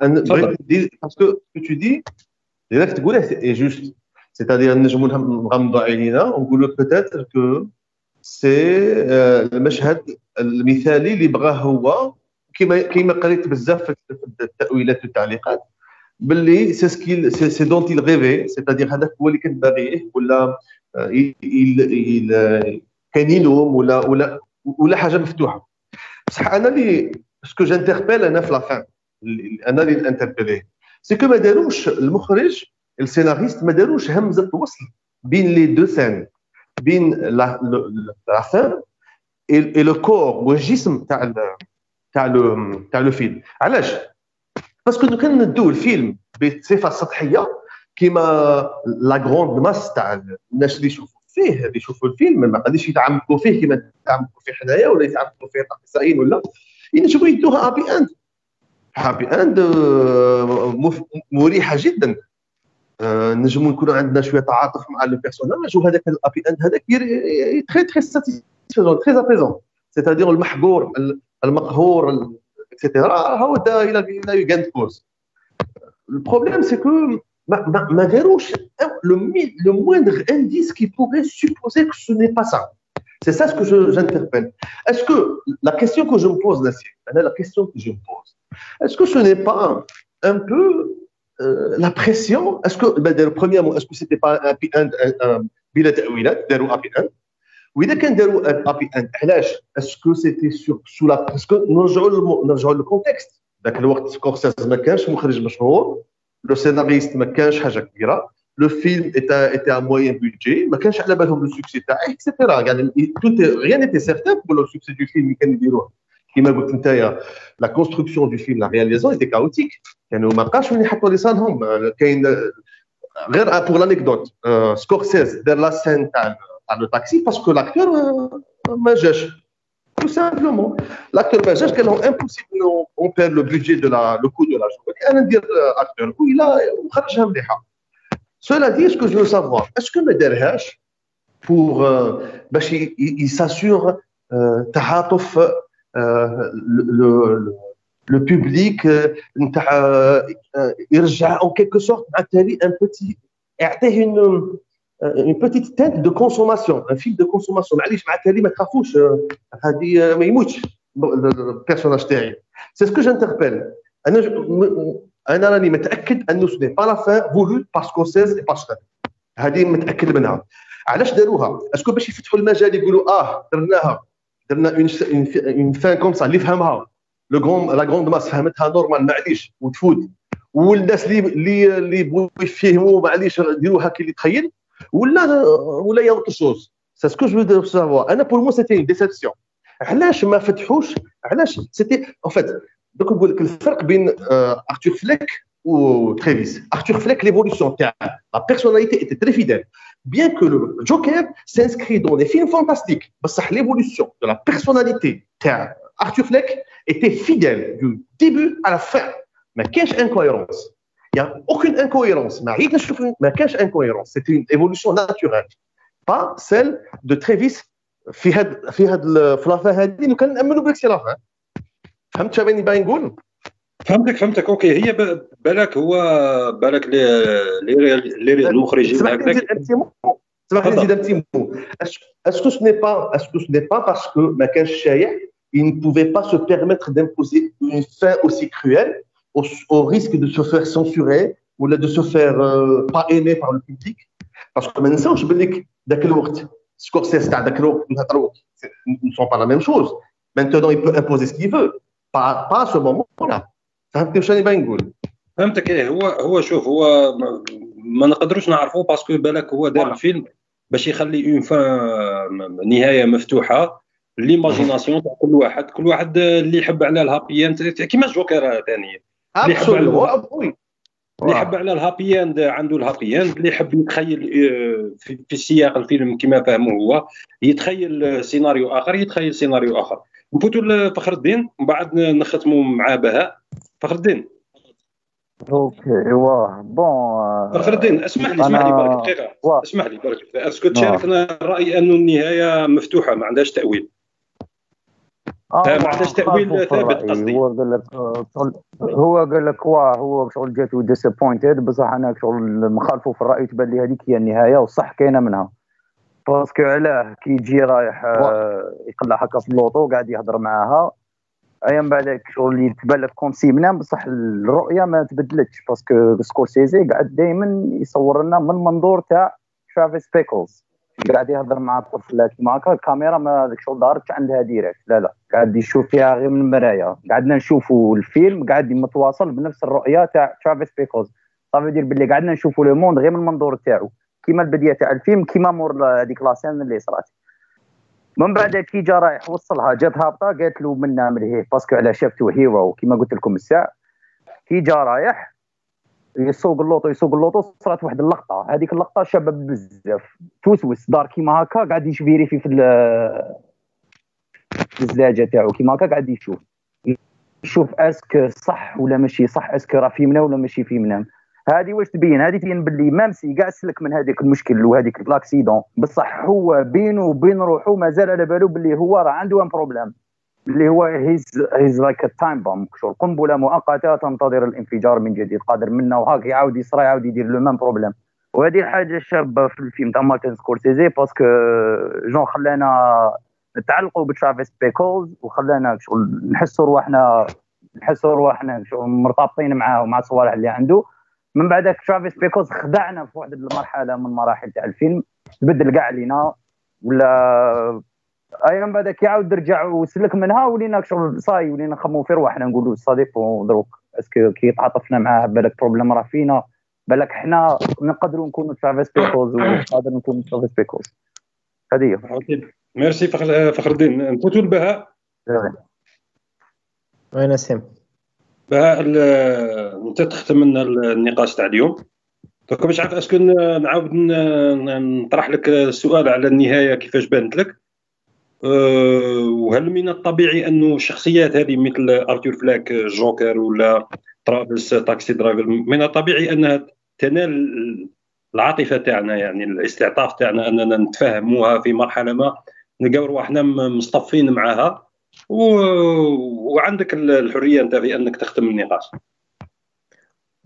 أنا بغيت ندير parce que tout ce اللي راك تقوله c'est juste c'est-à-dire نجمو نغمضوا عينينا ونقولوا peut-être que c'est المشهد المثالي اللي بغاه هو كما كما قريت بزاف في التأويلات والتعليقات باللي c'est ce qu'il c'est dont il rêvait c'est-à-dire هذاك هو اللي كان باغيه ولا كان ينوم ولا ولا ولا حاجة مفتوحة. بصح أنا اللي ce que j'interpelle أنا في la fin أنا اللي ن interpeller ه c'est que ما داروش المخرج السيناريست ما داروش همزة وصل بين les deux scènes بين la fin et le corps والجسم تاع تاع le تاع le film. علاش؟ parce que كان ندو الفيلم بصفة سطحية كيما la grande masse تاع الناس اللي يشوفوا فيه اللي يشوفوا الفيلم. ما غاديش يتعمقوا فيه كيما يتعمقوا فيه حنايا ولا يتعمقوا فيه الاخصائيين ولا. ينجموا يدوها happy end happy end مريحة جدا. نجموا نكونوا عندنا شوية تعاطف مع le personnage وهذاك ال happy end هذاك très très satisfaisant très apaisant c'est-à-dire المحقور المقهور اكسيتيرا هو دا الى الى يغاند كوز البروبليم سي كو ما داروش لو موindre indice qui pourrait supposer que ce n'est pas ça. C'est ça ce que j'interpelle. Est-ce que la question que je me pose, Nassir, la question que je me pose, est-ce que ce n'est pas un peu euh, la pression Est-ce que, ben, premièrement, est-ce que c'était pas un happy end بلا تاويلات داروا هابي اند وإذا كان داروا happy end علاش est-ce que c'était sur cela parce que نرجعوا نرجعوا لل contexte. ذاك الوقت سكورسيز ما كانش مخرج مشهور le scénariste ما كانش حاجة كبيرة le film était était moyen budget ما كانش على بالهم le succès تاعه et cetera يعني tout rien était certain pour le succès du film اللي كانوا يديروه. كما قلت أنت la construction du film la réalisation était chaotique كانوا ما بقاش وين يحطوا لسانهم. كاين غير pour l'anecdote سكورسيز دار la scène تاع تاع le taxi parce que l'acteur ما جاش tout simplement. L'acteur ما جاش قال لهم impossible on perd le budget de la le coût de la journée أنا ندير اكتور ويلا وخرجها مليحه سولا دي اسكو جو سافوار اسكو ما دارهاش بور باش يساسيور تعاطف le public نتاع يرجع en quelque sorte مع التالي un petit يعطيه une une petite teinte de consommation un film de consommation. معليش مع التالي ما تخافوش هذه ما يموتش ال personnage تاعي c'est ce que j'interpelle أنا أنا راني متاكد انه c'est pas la fin voulue par سكورسيز et par هذه متاكد منها علاش داروها est-ce que باش يفتحوا المجال يقولوا آه درناها درنا une fin comme ça اللي فهمها le grand la grande masse فهمتها normal معليش وتفوت والناس اللي اللي اللي بغوا يفهموا معليش يديروها كي اللي تخيل ولا ولا y a autre chose ça ce que je veux savoir أنا pour moi c'était déception علاش ما فتحوش علاش سيتي ان فيت دوك نقول لك الفرق بين ارتور فليك ou Travis. Arthur Fleck, l'évolution, la personnalité était très fidèle. Bien que le Joker s'inscrit dans des films fantastiques, l'évolution de la personnalité Arthur Fleck était fidèle du début à la fin. Mais quelle incohérence يا اوكين انكويرونس ما عيد نشوف ما كانش انكويرونس سيتي اون ايفولوسيون ناتورال pas celle de تريفيس في هاد في هاد في la fin هادي اللي كان نامنوا بلي c'est la fin فهمت شنو باغي نقول فهمتك فهمتك OK هي بالك هو بالك لي لي المخرجين هكذاك سمح لي نزيد un petit mot est-ce que ce n'est pas est-ce que ce n'est pas parce que ما كانش شايع il ne pouvait pas se permettre d'imposer une fin aussi cruelle au, au, risque de se faire censurer ou de se faire euh, pas aimer par le public. Parce que ما ننساوش بالك ذاك الوقت سكورسيس تاع ذاك الوقت نهضروا ne sont pas la même chose. Maintenant il peut imposer ce qu'il veut. Pas pas à ce moment là فهمتني واش راني باغي نقول فهمتك. إيه هو هو شوف هو ما نقدروش نعرفوا parce que بالك هو دار الفيلم باش يخلي une fin نهاية مفتوحة. l'imagination تاع كل واحد. كل واحد اللي يحب على ال happy كيما الجوكر ثاني اللي يحب على اللي يحب على ال happy end عنده ال happy end. اللي يحب يتخيل في, في سياق الفيلم كما فهمه هو يتخيل سيناريو آخر يتخيل سيناريو آخر. نفوتوا لفخر الدين ومن بعد نختموا مع بهاء. فخر الدين. OK واه bon فخر الدين اسمح لي اسمح لي برك دقيقة. اسمح لي برك est-ce que تشاركنا الراي انه النهاية مفتوحة ما عندهاش تأويل. آه ما عندهاش تأويل ثابت قصدي. هو قال لك هو قال لك واه هو شغل جاتو disappointed بصح أنا شغل مخالفه في الرأي تبان لي هذيك هي النهاية وصح كاينة منها. parce que علاه كي يجي رايح يقلع هكا في l'auto قاعد يهضر معاها. أيا من بعد شغل اللي تبان لك comme si منام بصح الرؤية ما تبدلتش. parce que سكورسيزي قاعد دائما يصور لنا من منظور تاع ترافيس بيكلز قاعد يهضر مع الطفل كيما هكا الكاميرا ما داك الشغل دارتش عندها direct لا لا. قاعد يشوف فيها غير من المرايه قعدنا نشوفوا الفيلم قاعد متواصل بنفس الرؤية تاع ترافيس بيكلز ça veut dire باللي قعدنا نشوفوا le monde غير من المنظور تاعو. كيما البدايه تاع الفيلم كيما مور هذيك la scène اللي صرات. من بعد كي جا رايح وصلها جات هابطة قالت له منا من هي parce que على شافته hero كيما قلت لكم الساعة. كي جا رايح يسوق l'auto يسوق l'auto صرات واحد اللقطة. هذيك اللقطة شابة بزاف. توسوس دار كيما هكا قاعد يشفيري في الزلاجة تاعو. كيما هكا قاعد يشوف. يشوف est-ce que صح ولا ماشي صح est-ce que راه في منام ولا ماشي في منام هذه واش تبين؟ هذه تبين باللي مامسي كاع سلك من هذاك المشكل وهذيك ال accident. بصح هو بينه وبين روحه مازال على بالو باللي هو راه عنده un problème اللي هو he's he's like time bomb قنبله مؤقتة تنتظر الانفجار من جديد. قادر منا وهاك يعاود يصرى يعاود يدير. le même problème. وهذه الحاجة الشابة في الفيلم تاع مارتن سكورسيزي parce que genre خلانا نتعلقوا بترافيس بيكولز وخلانا شغل نحسوا رواحنا نحسوا رواحنا شغل مرتبطين معاه ومع الصوالح اللي عنده. من بعد ترافيس بيكوز خدعنا في واحد المرحلة من مراحل تاع الفيلم. تبدل كاع علينا ولا اي من بعد يعاود رجع وسلك منها ولينا شغل صاي ولينا نخمو في رواحنا نقولوا صديق دروك est-ce que كي تعاطفنا معاه بالك problème راه فينا بالك حنا نقدروا نكونوا ترافيس بيكوز ونقدر نكونوا ترافيس بيكوز هذه هي. ميرسي فخر الدين نفوتوا البهاء وين سيم بهاء أنت تختم لنا النقاش تاع اليوم. دوك باش عارف est-ce que نعاود نطرح لك السؤال على النهاية كيفاش بانت لك؟ وهل من الطبيعي انه الشخصيات هذه مثل أرثور فلاك جوكر ولا ترافيس Taxi Driver من الطبيعي أنها تنال العاطفة تاعنا يعني الاستعطاف تاعنا أننا نتفاهموها في مرحلة ما نلقاو رواحنا مصطفين معها و... وعندك الحرية أنت في أنك تختم النقاش.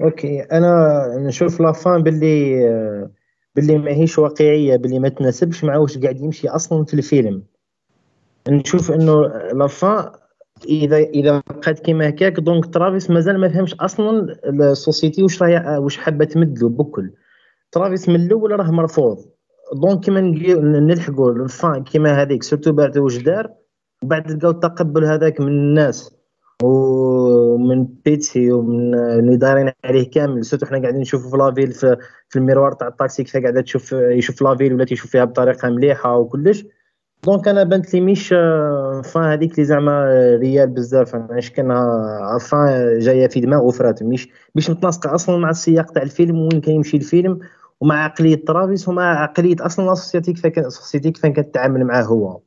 OK. أنا نشوف la fin باللي باللي ماهيش واقعية باللي ما تناسبش مع واش قاعد يمشي أصلا في الفيلم. نشوف إنه la fin اذا إذا بقات كيما هكاك donc ترافيس مازال ما فهمش أصلا ال société واش راهي واش حابة تمدلو بكل. ترافيس من الأول راه مرفوض. donc كيما نلحقوا la fin كيما هذيك surtout بعد واش دار؟ وبعد لقاو التقبل هذاك من الناس. ومن بيتسي ومن اللي دايرين عليه كامل. surtout حنا قاعدين نشوفوا في la ville في, في ال miroir تاع الطاكسي كيف قاعدة تشوف يشوف la ville ولا تيشوف فيها بطريقة مليحة وكلش. donc أنا بانت لي ميش fin هذيك اللي زعما réelle بزاف. أنا كانها fin جاية في دماغ وفرات. مش مش متناسقة أصلا مع السياق تاع الفيلم وين كان يمشي الفيلم ومع عقلية ترافيس ومع عقلية أصلا la société كيف société كيف كانت تتعامل معاه هو.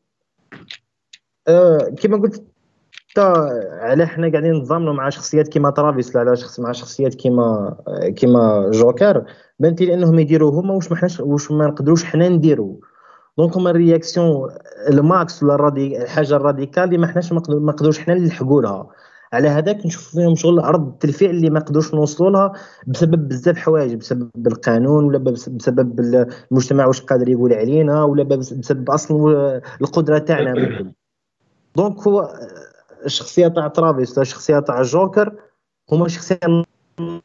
أه كما قلت على حنا قاعدين نتضامنوا مع شخصيات كيما ترافيس ولا على شخص مع شخصيات كيما كيما جوكر. بانت لي إنهم يديروا هما واش ما حناش واش ما نقدروش حنا نديروا donc هما ال réaction ال max ولا الحاجة ال radicale اللي ما حناش ما نقدروش حنا نلحقوا لها. على هذاك نشوف فيهم شغل رد الفعل اللي ما قدروش نوصلوا لها بسبب بزاف حوايج بسبب القانون ولا بسبب المجتمع واش قادر يقول علينا ولا بسبب أصلا القدرة تاعنا donc هو الشخصيه تاع ترافيس الشخصيه تاع جوكر هما شخصية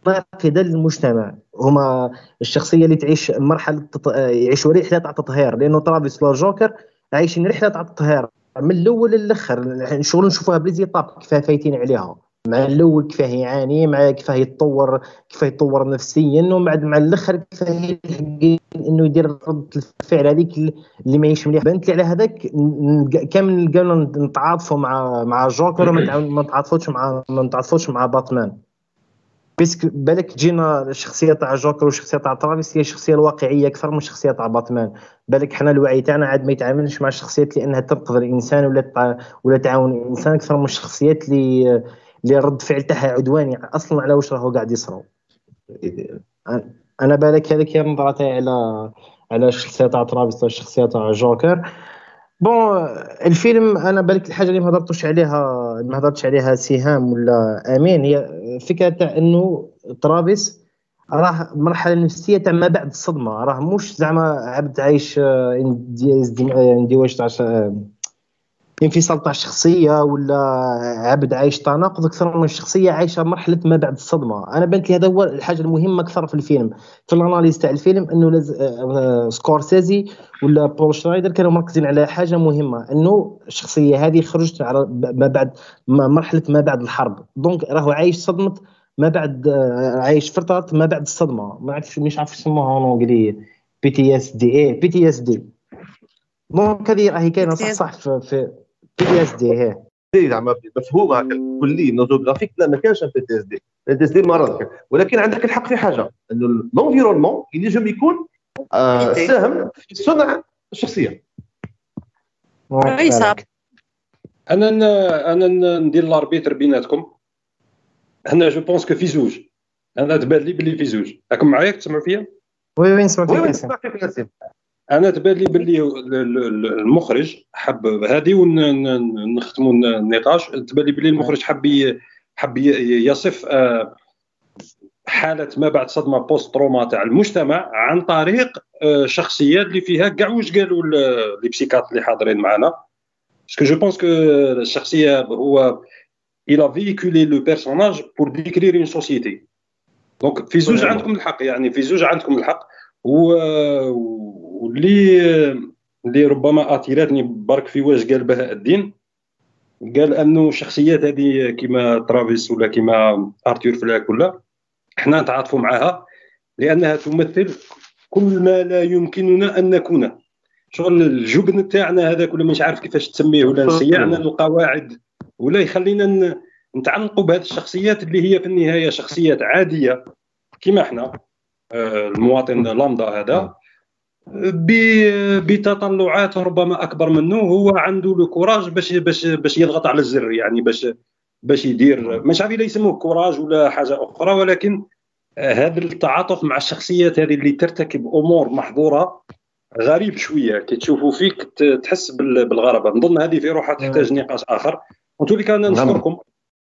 ناقده للمجتمع هما الشخصية اللي تعيش مرحلة يعيشوا رحلة تاع التطهير لأنه ترافيس ولا جوكر عايشين رحلة تاع التطهير من الأول للأخر شغل نشوفوها ب les étapes كيفاه فايتين عليها. مع الأول كيفاه يعاني مع كيفاه يتطور كيفاه يتطور نفسيا ومن بعد مع الأخر كيفاه يلحق إنه يدير رده الفعل هذيك اللي ماهيش مليح. بانت لي على هذاك كامل قالوا نتعاطفوا مع مع جوكر وما نتعاطفوش مع ما نتعاطفوش مع باتمان. parce que بالك تجينا الشخصيه تاع جوكر والشخصيه تاع ترافيس هي الشخصيه الواقعية أكثر من الشخصيه تاع باتمان. بالك حنا الوعي تاعنا عاد ما يتعاملش مع الشخصيات لأنها تنقذ الإنسان ولا ولا تعاون الإنسان أكثر من الشخصيات اللي اللي رد فعل تاعها عدواني. أصلا على واش راهو قاعد يصرى أنا بالك هذيك هي النظره تاعي على على الشخصيه تاع ترافيس والشخصيه تاع جوكر. bon الفيلم أنا بالك الحاجة اللي ما هضرتوش عليها ما هضرتش عليها سهام ولا أمين هي فكرة تاع إنه ترافيس راه مرحلة نفسية تاع ما بعد الصدمة راه مش زعما عبد عايش ازدواج تاع انفصال تاع الشخصية ولا عبد عايش تناقض أكثر من الشخصيه عايشة مرحلة ما بعد الصدمة. أنا بانت لي هذا هو الحاجة المهمة أكثر في الفيلم. في ال analyse تاع الفيلم إنه لز... آه، سكورسيزي ولا بول شرايدر كانوا مركزين على حاجة مهمة إنه الشخصية هذه خرجت على ما بعد مرحلة ما بعد الحرب. donc راهو عايش صدمة ما بعد آه، عايش فتره ما بعد الصدمة. ما عرفتش مش عارف يسموها اونجلي بي تي اس دي اي بي تي اس دي دونك هذه راهي كاينة صح صح في, في PTSD هي. زعما مفهوم هكا clé nosographique لا ما كانش بي تي اس دي بي تي اس دي مرض ولكن عندك الحق في حاجة إنه ال environnement ينجم يكون آه ساهم في صنع الشخصية. أنا أنا ندير l'arbitre بيناتكم. أنا je pense que في زوج. أنا تبان لي بلي في زوج. راكم معايا؟ تسمعوا فيا؟ oui oui نسمعك فيك أنا تبان لي باللي المخرج حب هذه ونختموا النقاش تبان لي باللي المخرج حب حب يصف آه، حالة ما بعد صدمة post-trauma تاع المجتمع عن طريق آه، شخصيات اللي فيها كاع واش قالوا les psychiatres اللي حاضرين معنا parce que je pense que الشخصيه هو il a véhiculé le personnage pour décrire une société donc في زوج عندكم الحق يعني في زوج عندكم الحق. و واللي اللي ربما أثيرتني برك في واش قال بهاء الدين قال أنه الشخصيات هذه كما ترافيس ولا كما ارتور فلاك ولا إحنا نتعاطفوا معها لأنها تمثل كل ما لا يمكننا أن نكون. شغل الجبن تاعنا هذاك ولا مش عارف كيفاش تسميه ولا نسيعنا القواعد ولا يخلينا نتعلقوا بهذه الشخصيات اللي هي في النهاية شخصيات عادية كما إحنا آه، المواطن لامدا هذا. بتطلعات ربما أكبر منه. هو عنده لو كوراج باش باش باش يضغط على الزر يعني باش باش يدير. مش عارف يسموه كوراج ولا حاجة أخرى ولكن هذا التعاطف مع الشخصيات هذه اللي ترتكب أمور محظورة غريب شوية. كي تشوفوا فيك تحس بالغرابة. نظن هذه في روحها تحتاج نقاش آخر. وأنتم اللي كان نشكركم.